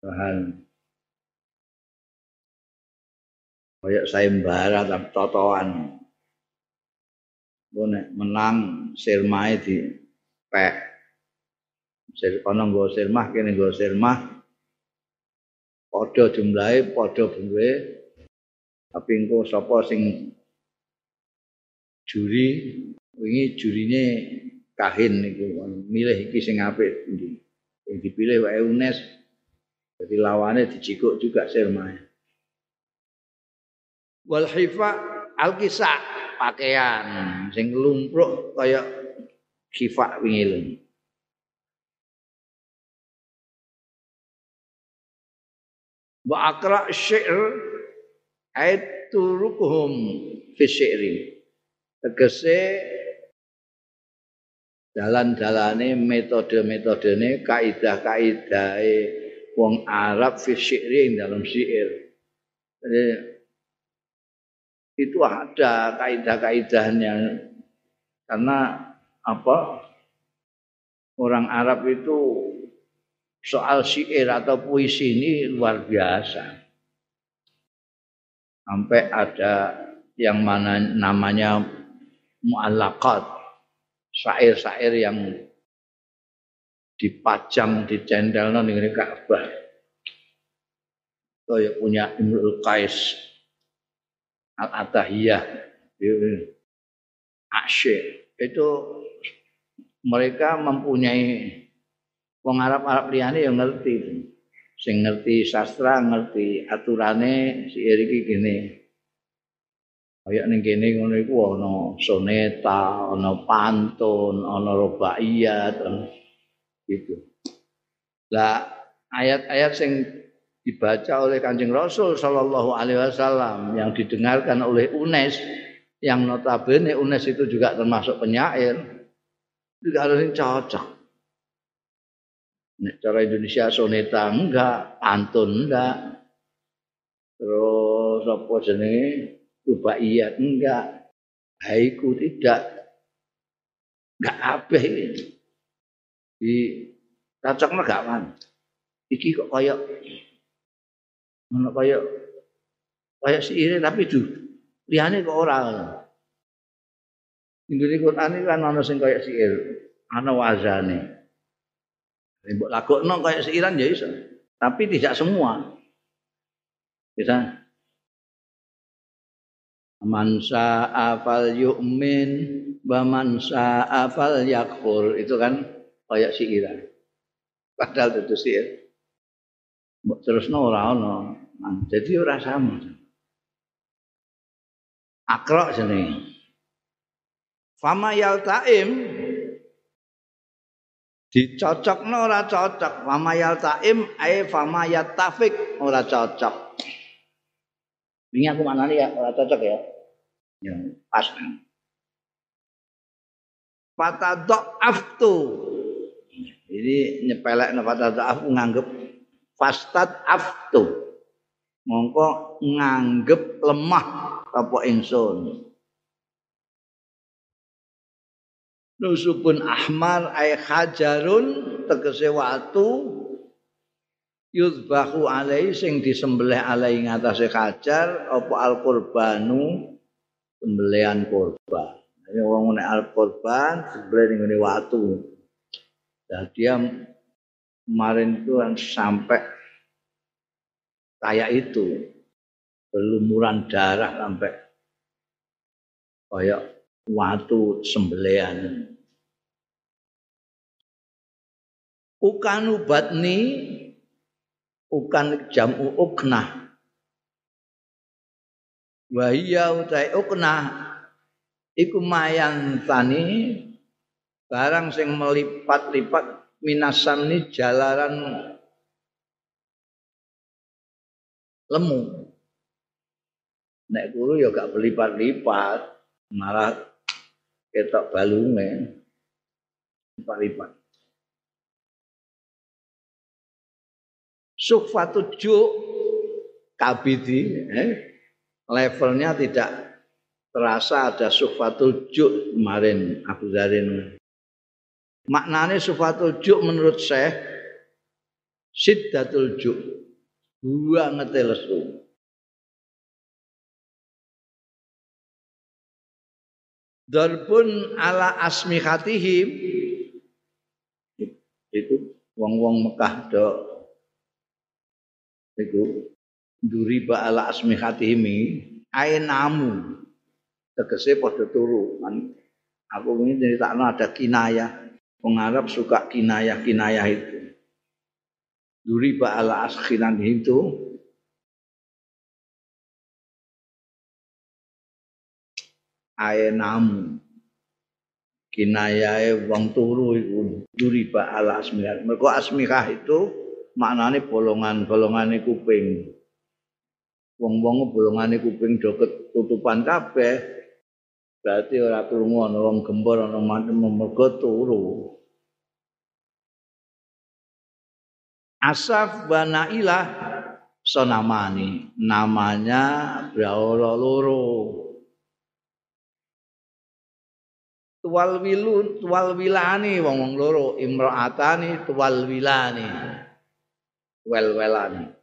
Bahan. Kaya sayembara totoan. Nek menang sirmae di pek. Sir kono nggo sirmah kene nggo sirmah. Padha jumlahe padha bentuke tapi engko sapa sing juri wingi jurine kahin niku. Milih iki sing apik ndi sing dipilih wae UNES. Jadi lawannya dicikuk juga sirmae wal hifa al kisa pakaian sing lumpruk kaya kifa wingi wa akra syair aiturukuhum fi syairi tegese dalan-dalane metode-metodene kaidah-kaidahe wong Arab fi syairi dalam syair. Itu ada kaidah-kaidahnya karena apa? Orang Arab itu soal syair atau puisi ini luar biasa. Sampai ada yang mana namanya mu'allaqat syair-syair yang dipajang di cendel ning Ka'bah. Kaya punya Imrul Qais Al-Atahiyah. Asyik. Itu mereka mempunyai wong Arab-Arab liyane yang ngerti. Sing ngerti sastra ngerti aturane si iki gini. Kaya ning kene ngono iku ana soneta ana pantun ana rubaiyat gitu. Lah ayat-ayat sing dibaca oleh Kanjeng Rasul Shallallahu Alaihi Wasallam yang didengarkan oleh UNES yang notabene UNES itu juga termasuk penyair juga harus cocok Nek cara Indonesia soneta enggak, pantun enggak. Terus apa jenenge? Rubaiyat enggak. Haiku tidak. Enggak kabeh ini. Di cocoknya enggak kan. Iki kok kaya ngono kaya kaya siire tapi du liyane kok ora. Inggih Quran iki kan ana sing kaya siir, ana wazane. Mbok lagokno kayak seiran ya iso. Tapi tidak semua. Bisa. Man sa'a fal yu'min wa man sa'a fal yakfur. Itu kan kayak siiran. Padahal itu sihir. Mbok terusno ora ana. Nah, jadi ora sama. Akrok jenenge. Fama yaltaim dicocokno ora cocok. Famayal taim ae famayat tafik ora cocok. Ini aku mana ya ora cocok ya. Ya pas. Fatadok aftu ini nyepelek fatadok aftu nganggep fastat aftu mongko nganggep lemah apa ingsun. Nusubun ahmar ay hajarun tegese watu yuzbahu alai sing disembelih alai ngatasé hajar apa al qurbanu sembelihan kurban ini wong nek al kurban sembelih ning watu. Dan dia kemarin itu kan sampai kayak itu berlumuran darah sampai kayak watu sembelian. Ukanu batni ukan jamu uknah. Wahia utai uknah iku mayan tani barang sing melipat-lipat minasan ni jalaran lemu. Nek guru ya gak berlipat-lipat, malah ketok balunge lipat-lipat. Sufatu juk kabidi eh, levelnya tidak terasa ada sufatul juk kemarin Abu Zarin. Maknanya sufatul juk menurut saya siddatul juk dua ngetelesu. Darbun ala asmihatihim itu wong-wong Mekah do itu duriba ala asmihatihim ainamu tegese padha turu. Kan aku ini nyeritakno ada kinayah. Wong Arab suka kinayah-kinayah itu duriba ala asmihatihim itu aenamu kinayae wong turu iku duriba ala asmihah mergo asmihah itu maknane bolongan-bolongane kuping. Wong-wong bolongane kuping do ketutupan kabeh. Berarti ora krungu ana wong gembor ana mergo turu Asaf wa Nailah sonamani. Namanya Braula loro. Tuwal wilun tuwal wilani wong wong loro. Imraatani tuwal wilani. Wel welani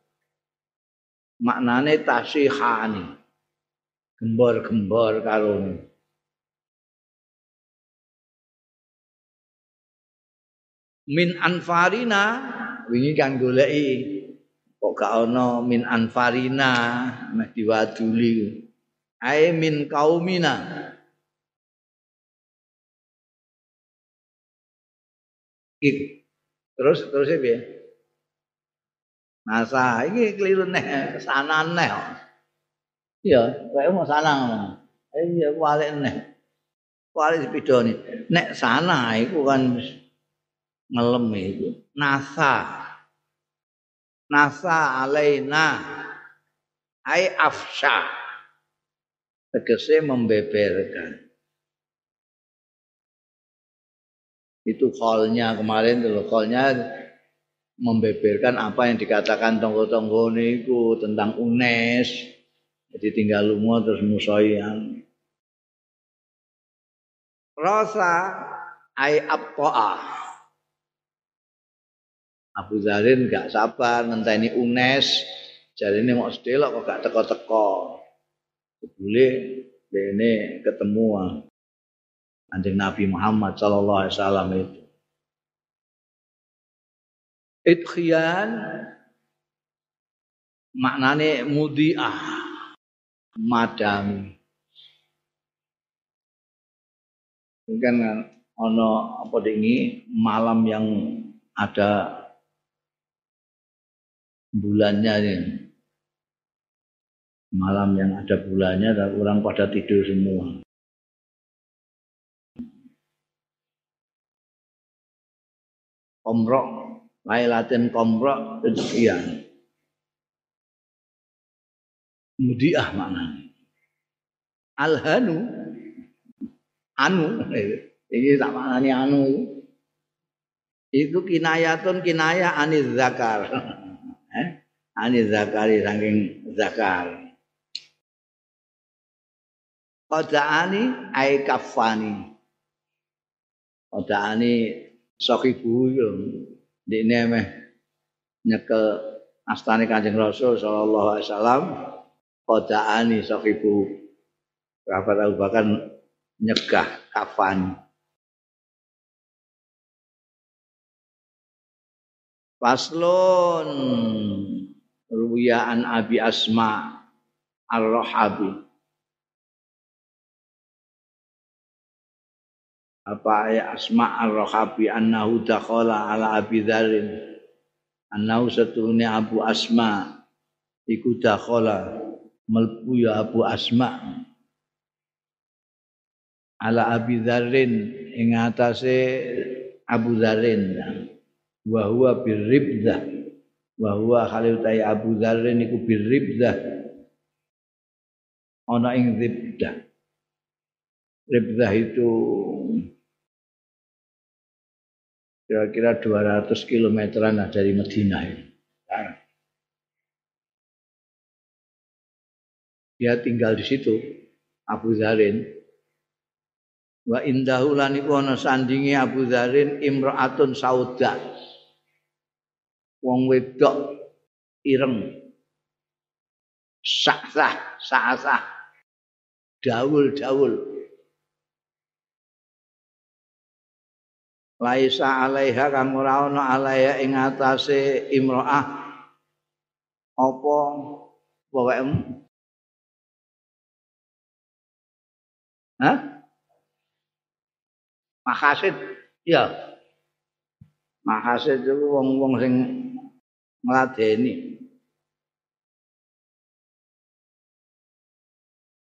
maknane tasihani. Gembor-gembor karo min anfarina wingi kan goleki kok gak ana min anfarina meh diwaduli ae min kaumina terus terus ya Nasa iki keliru neh sanan neh. Iya, kowe mau sanang. Iya, walik neh. Walik sepidoni. Nek sana iku kan ngelem itu. Nasa. Nasa alaina. Ai afsha. Tegese membeberkan. Itu callnya kemarin dulu callnya membeberkan apa yang dikatakan tonggo-tonggo niku tentang UNES. Jadi tinggal lunga terus musoyan. Rasa ai appoa. Abu Zarin gak sabar ngenteni UNES. Jadi ini mau sedelok kok gak teko-teko. Boleh ini ketemu anjing Nabi Muhammad Sallallahu Alaihi Wasallam itu. Idkhian maknane mudiah madami. Kan ono apa dingi malam yang ada bulannya ini. Malam yang ada bulannya orang pada tidur semua. Omrok Lailatin komrok sekian. Mudiah maknanya. Alhanu anu ini tak maknanya anu itu kinayatun kinaya aniz zakar aniz zakari saking zakar Qada'ani ay kafani. Qada'ani sokibu Dene meh nyekel astane Kanjeng Rasul sallallahu alaihi wasallam qadaani sahibu Sahabat Abu Bakar nyegah kafan. Faslun ruwiyaan Abi Asma Ar-Rahabi apa ya asma ar-rahabi annahu dakhala ala abi dzarin annahu satune abu asma iku dakhala melbu ya abu asma. Ala abi dzarin ing atase abu dzarin wa huwa birribdah wa huwa khalil tay abu dzarin iku birribdah ana ing ribdah ribdah itu kira-kira 200 kilometeran dari Medina ini. Dia tinggal di situ, Abu Zarin. Wa indahu lan sandinge Abu Zarin imraatun sauda. Wong wedok ireng. Sa'sah, sa'sah. Daul-daul. laisa alaiha kang ora ana alaiha ing atase imroah apa pokoknya Hah? Makasid, ya. Makasid itu wong-wong sing ngladeni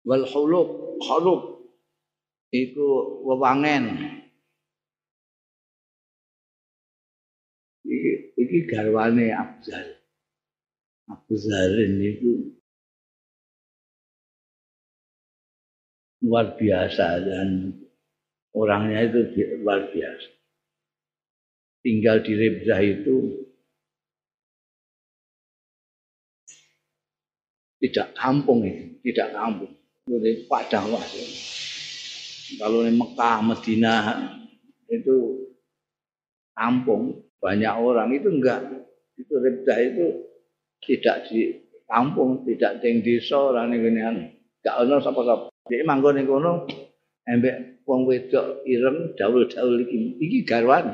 wal khuluq khuluq iku wewangen. Iki iki garwane Abzal Abzalin itu luar biasa dan orangnya itu luar biasa. Tinggal di Rebzah itu tidak kampung itu, tidak kampung. Di padang wah. Kalau di Mekah, Medina itu kampung, banyak orang itu enggak. Itu Rebzah itu tidak di kampung, tidak di desa orang ini enggak ono sapa-sapa. Jadi manggon ning kono embek wong wedok ireng daul-daul iki. Iki garwan.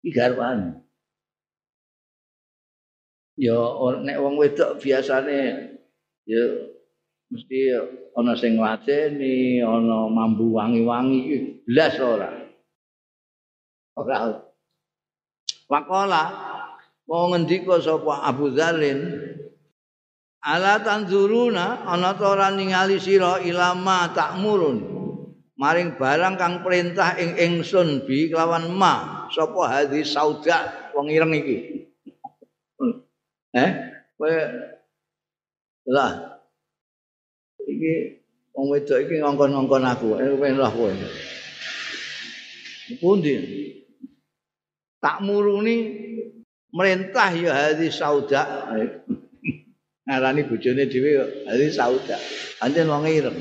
Iki garwan. Ya nek wong wedok biasane ya mesti ana sing ngladeni, ana mambu wangi-wangi blas ora. Ora. Wakola mau ngendika sapa Abu Dzalin Ala tanzuruna ana ta ora ningali sira ilama takmurun. Maring barang kang perintah ing ingsun bi kelawan ma sapa hadhi sauda wong ireng iki. Eh, kowe lah. Iki wong wedok iki ngongkon-ngongkon aku, eh pengen lah kowe. Pundi? Takmuruni merintah ya hadhi sauda. ngarani bojone dhewe hari sauda anjen wong ireng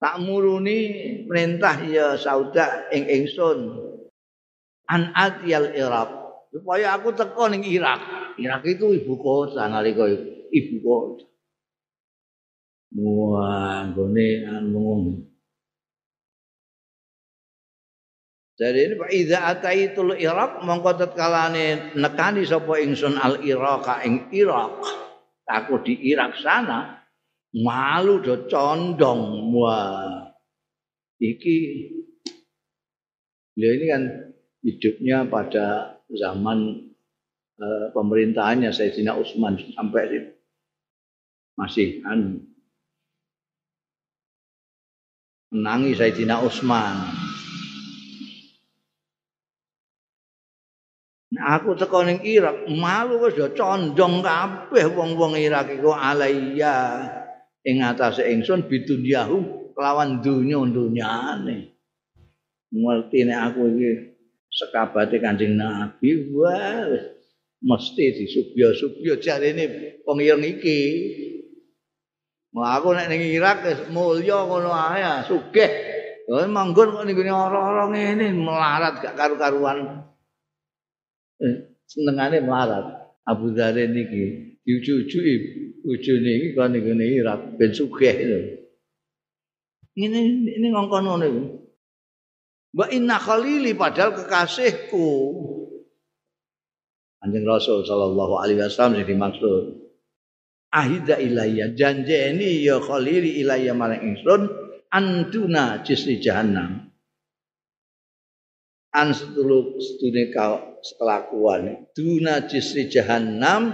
tak muruni perintah ya sauda ing ingsun an atyal iraq supaya aku teko ning Irak. Irak itu ibu kota nalika ibu kota. Wah gone anu Jadi ini Iza ataitul Irak mongko tetkalane nekani sapa ingsun al Irak ing Irak. aku di Irak sana malu do condong. Wah iki beliau ini kan hidupnya pada zaman uh, pemerintahannya Sayyidina Utsman sampai masih kan menangi Sayyidina Utsman. Aku teko ning Irak malu wis do condong kabeh wong-wong Irak iku alaiya. Ing atase ingsun bidunyahu kelawan dunya-dunyane ngerti nek aku iki sekabate Kanjeng Nabi wah mesti disubya-subya jarene wong ireng iki. Aku nek ning Irak mulya ngono ae sugih. Oh, manggon kok ning orang-orang ini melarat gak karu-karuan. senengane melarat. Abu Dzar niki diuju-ujuki bojone iki kan ngene Irak ben sugih lho. Ngene ini ngongkon ngono iku wa inna khalili padahal kekasihku. Anjing Rasul sallallahu alaihi wasallam sing dimaksud. Ahida ilayya janjeni ya khalili ilayya marang ingsun antuna jisri jahannam. An setulu sedune kelakuan duna jisri jahannam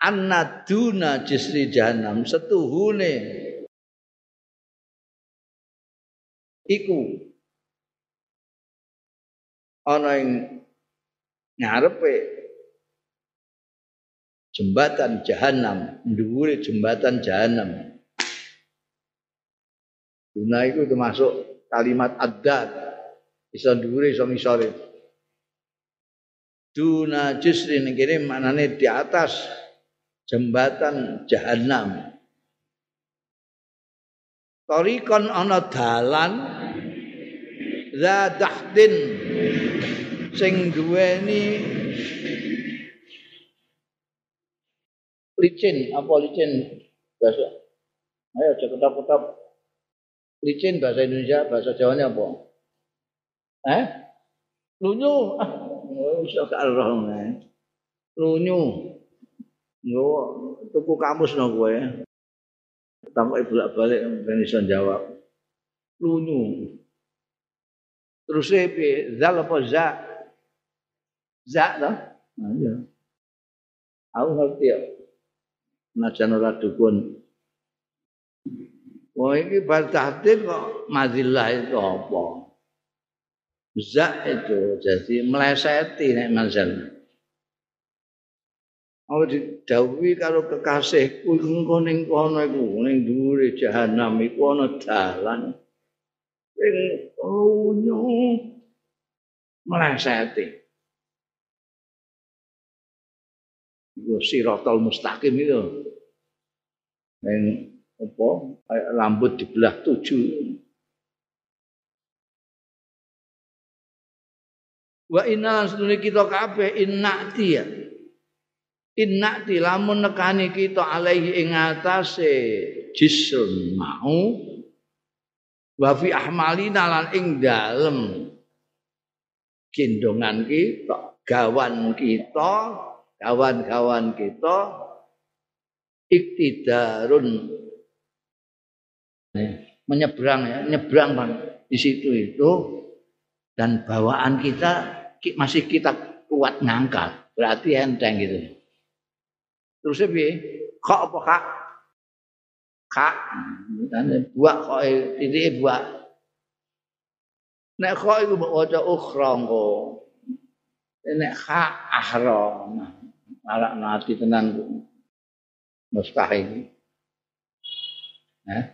anna duna jisri jahannam setuhune iku. Ana ing ngarepe jembatan jahanam dhuwure jembatan jahanam Duna itu termasuk kalimat adat iso dhuwure iso misore duna jisri ning kene di atas jembatan jahanam Torikon ana dalan zadahdin sing duweni licin apa licin bahasa ayo ceketap-ketap licin bahasa Indonesia bahasa Jawanya apa Eh? Lunyu. Ah, iso gak roh Lunyu. Yo tuku kamus no kowe. Tampok bolak-balik ben iso jawab. Lunyu. Terus piye? Zal apa za? Za to? Nah, iya. Aku ngerti ya. Najan ora dukun. Wah ini bar kok mazillah itu apa? Zak itu jadi meleseti nek manzal. Apa didhawuhi karo kekasihku engko ning kono iku ning dhuwure jahanam iku ana dalan. Sing lunyu mleseti. Iku sirotol mustaqim itu. Yang apa? Rambut dibelah tujuh. Wa inna sedune kita kabeh innati ya. Innati lamun nekani kita alaihi ing atase mau wa fi ahmalina lan ing dalem gendongan kita, gawan kita, kawan-kawan kita iktidarun. Menyeberang ya, nyebrang bang di situ itu. Dan bawaan kita masih kita kuat ngangkat. Berarti enteng gitu terus piye? Kok apa kak? Kak. Buat kok titik buat nek kok iku mbok waca ukhra engko nek kak ahram marak nati tenan mustahil eh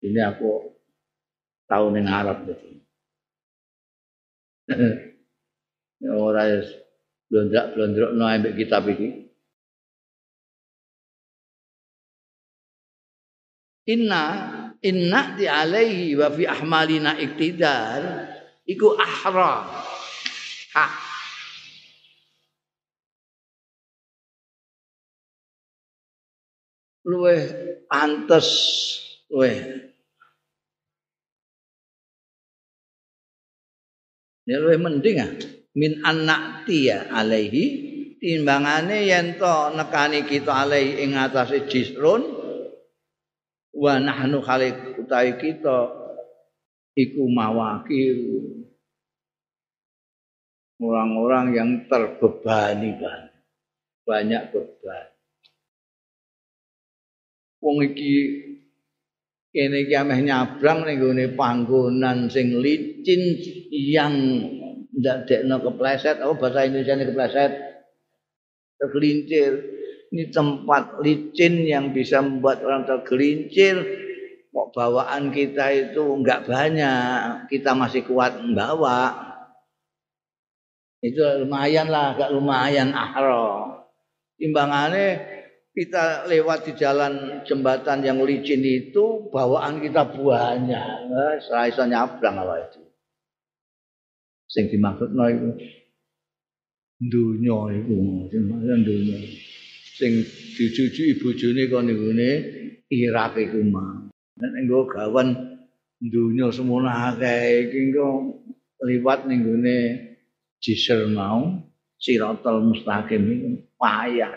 ini aku tahu ning Arab. Gitu. ya ora ya blondrak-blondrokno ambek kitab iki. Inna inna di alaihi wa fi ahmalina iktidar iku ahra. Hak luweh pantes luweh Ya luwih mending ah min anak tia alaihi timbangane yen to nekani kita alaihi ing atase jisrun wa nahnu khaliq utawi kita iku mawakil. Orang-orang yang terbebani banyak banyak beban. Wong iki kene iki ameh nyabrang ning gone panggonan sing licin yang ndadekno kepleset apa bahasa Indonesia ini kepleset? Tergelincir. Ini tempat licin yang bisa membuat orang tergelincir. Kok bawaan kita itu enggak banyak? Kita masih kuat membawa. Itu lumayan lah agak lumayan ahro timbangannya kita lewat di jalan jembatan yang licin itu bawaan kita banyak. Saya iso nyabrang apa itu sing dimaksud no itu dunya itu sing dunya sing dijujuki bojone kon ngene Irak iku mah nek nggo gawan dunya semono akeh iki engko liwat ning gone jisr mau siratal mustaqim iku payah.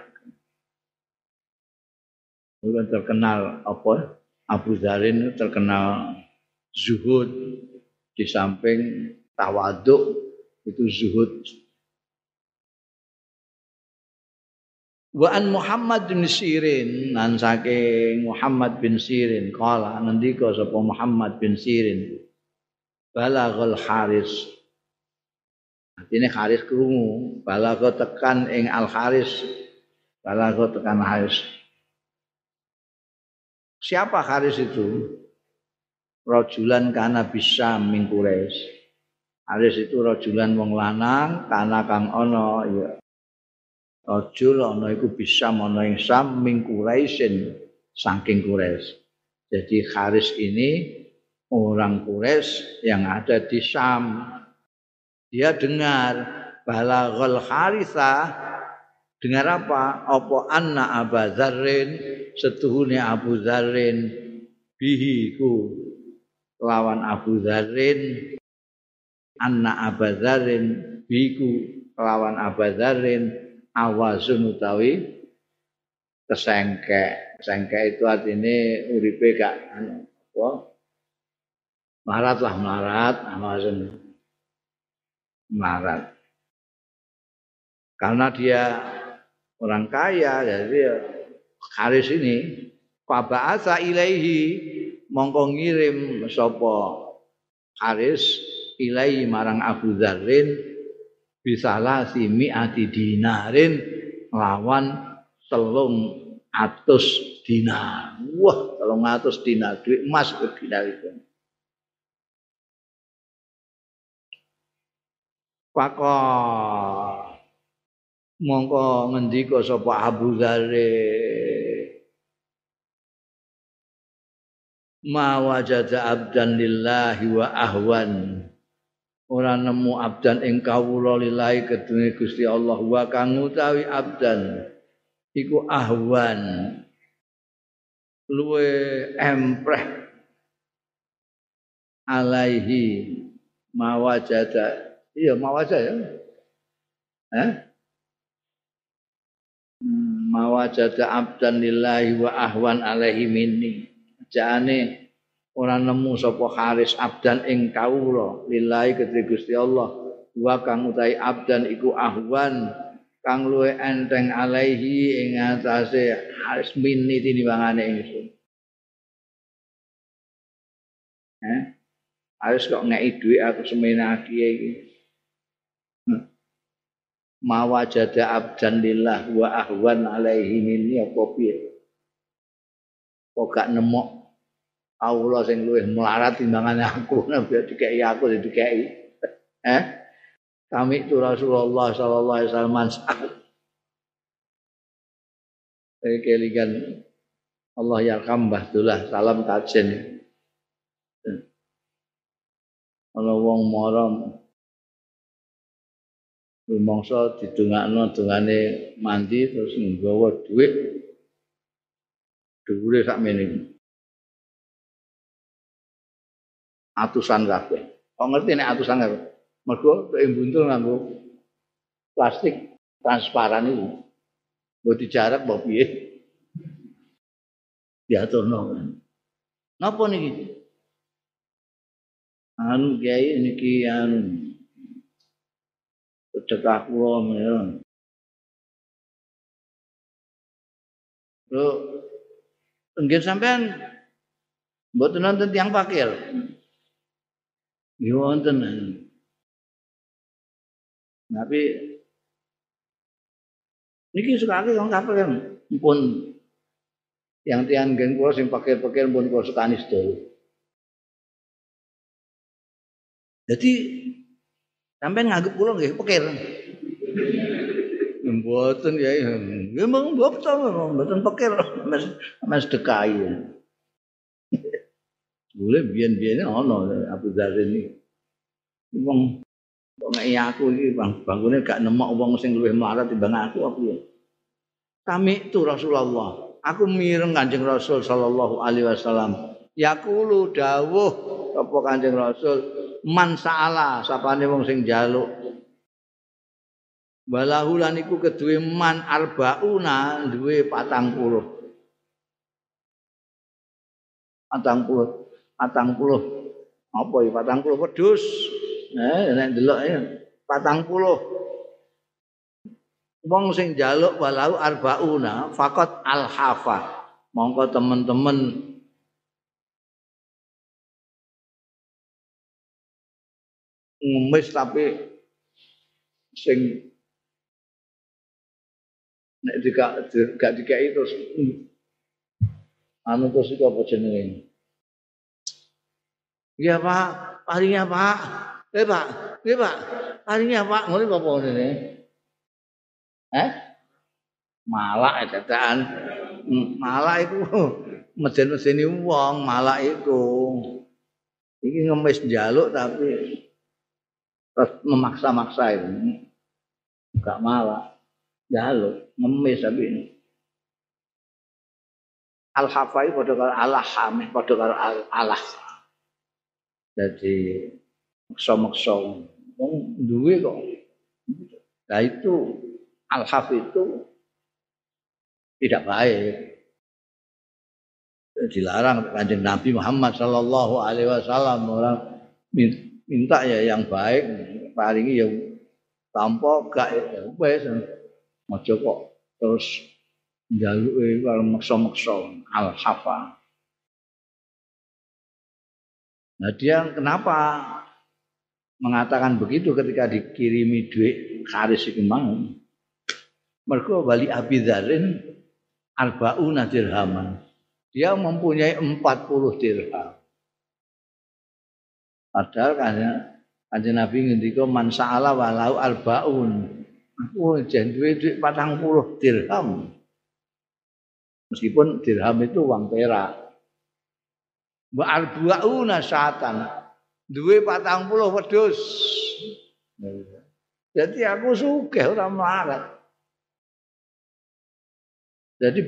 Bukan terkenal apa? Abu Zarin terkenal zuhud di samping tawaduk itu zuhud. Wa an Muhammad bin Sirin nan saking Muhammad bin Sirin kala ngendika sapa Muhammad bin Sirin balaghul haris Artinya haris krungu balagha tekan ing al haris balagha tekan haris Siapa Haris itu? Rojulan kana bisa mingkures. Haris itu rojulan wong lanang kana kang ono ya. Rojul ono iku bisa ono ing sam mingkuresin saking kures. Jadi Haris ini orang kures yang ada di Sam. Dia dengar balaghal Harithah Dengar apa? Apa anna Abu Dzarrin setuhune Abu Dzarrin bihi ku lawan Abu Dzarrin anna Abu Dzarrin biku lawan Abu Dzarrin awazun utawi kesengke kesengke itu artinya uripe gak anu apa? Marat lah marat awazun marat karena dia orang kaya jadi Haris ini faba'atsa ilaihi mongko ngirim sapa Haris ilaihi marang Abu Dzarrin bisalah simi ati dinarin lawan telung atus dinar. Wah, telung atus dinar duit emas ke dinar itu. Pakor mongko ngendika sapa Abu Dzarre ma wajada abdan lillahi wa ahwan ora nemu abdan ing kawula lillahi kedune Gusti Allah. Wa kang utawi abdan iku ahwan. Luwe empreh. Alaihi mawajada. Iya mawajada ya. Eh mawajada abdan lillahi wa ahwan alaihi minni. Jane ora nemu sapa haris abdan ing kawula. Lillahi kedhe Gusti Allah. Wa kang utahi abdan iku ahwan. Kang luwe enteng alaihi ing atase haris minni tinimbangane ingsun. Eh? Harus kok ngeki dhuwit aku semenake iki? Hmm. mawajada abdan lillah wa ahwan alaihi minni apa piye? Kok gak nemok Allah sing luwih melarat timbangane aku nabi dikeki aku dikeki. Eh? Kami itu Rasulullah sallallahu alaihi wasallam Saya kelingan Allah yarham Mbah salam kajen. Ana wong maram rumangsa didongakno dongane mandi terus nggawa dhuwit. Dhuwure sak atusan kabeh. Kok ngerti nek atusan kabeh? Mergo ing buntul nganggo plastik transparan itu. Mbok dijarak mbok piye? Diaturno. Napa niki? Anu kiai niki anu sedekah kula menawa. Lo nggih sampean mboten nonton tiang pakir. Ya wonten. Tapi niki sekali wong kapal kan pun yang tiang geng kula sing pakir-pakir pun kula sekani sedaya. Jadi sampai nganggep kula nggih pakir. Mboten ya, nggih mboten mboten pakir mas mas dekai. Boleh biyen-biyen ana Abu Dzar ini. Wong kok aku iki Bang, bangune gak nemok wong sing luwih mlarat timbang aku apa ya. Kami itu Rasulullah. Aku mireng Kanjeng Rasul sallallahu alaihi wasallam. Yaqulu dawuh apa Kanjeng Rasul man sa'ala sapane wong sing njaluk Walahu lan iku keduwe man arbauna duwe 40. 40 patang puluh apa ya patang puluh wedus eh nek delok ya patang puluh. Wong sing jaluk walau arbauna fakot al hafa mongko temen-temen. Ngemis tapi sing nek dikak gak dikai terus anu terus itu apa jenenge Iya Pak, palingnya Pak. Eh Pak, iya Pak, palingnya Pak. Ngono apa ini? Eh? Malak dadakan. Hmm, malak mesin-mesin wong, malak itu. Iki ngemis jaluk tapi terus memaksa-maksa itu. Enggak malak. Jaluk, ngemis tapi ini. Al-Hafai karo Allah. Jadi maksa-maksa. Wong duwe kok. Nah itu al-haf itu tidak baik. Dilarang kanjeng Nabi Muhammad Sallallahu Alaihi Wasallam orang minta ya yang baik paling ya tanpa gak ya wes mojo kok terus jaluk kalau maksa-maksa al-hafa Nah dia kenapa mengatakan begitu ketika dikirimi duit karis iki mau. Mergo wali Abi Dzarin arbauna dirhaman. Dia mempunyai 40 dirham. Padahal kan Kanjeng Nabi ngendika man sa'ala walau arbaun. Aku jen duwe duit 40 dirham. Meskipun dirham itu uang perak. Wa arbauna satan duwe 40 wedhus. Jadi aku sugih ora melarat. Jadi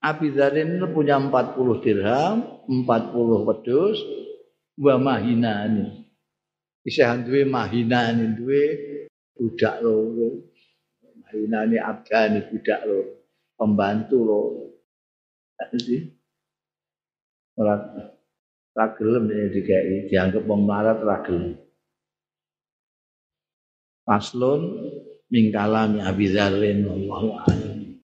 Abi Dharin punya 40 dirham, 40 wedhus, wa mahinani. Isih duwe mahinani duwe budak loro. Mahinani abdani budak loro, pembantu loro. Jadi ora ra gelem dikai dianggap wong melarat Paslon mingkalami Abi Dzarrin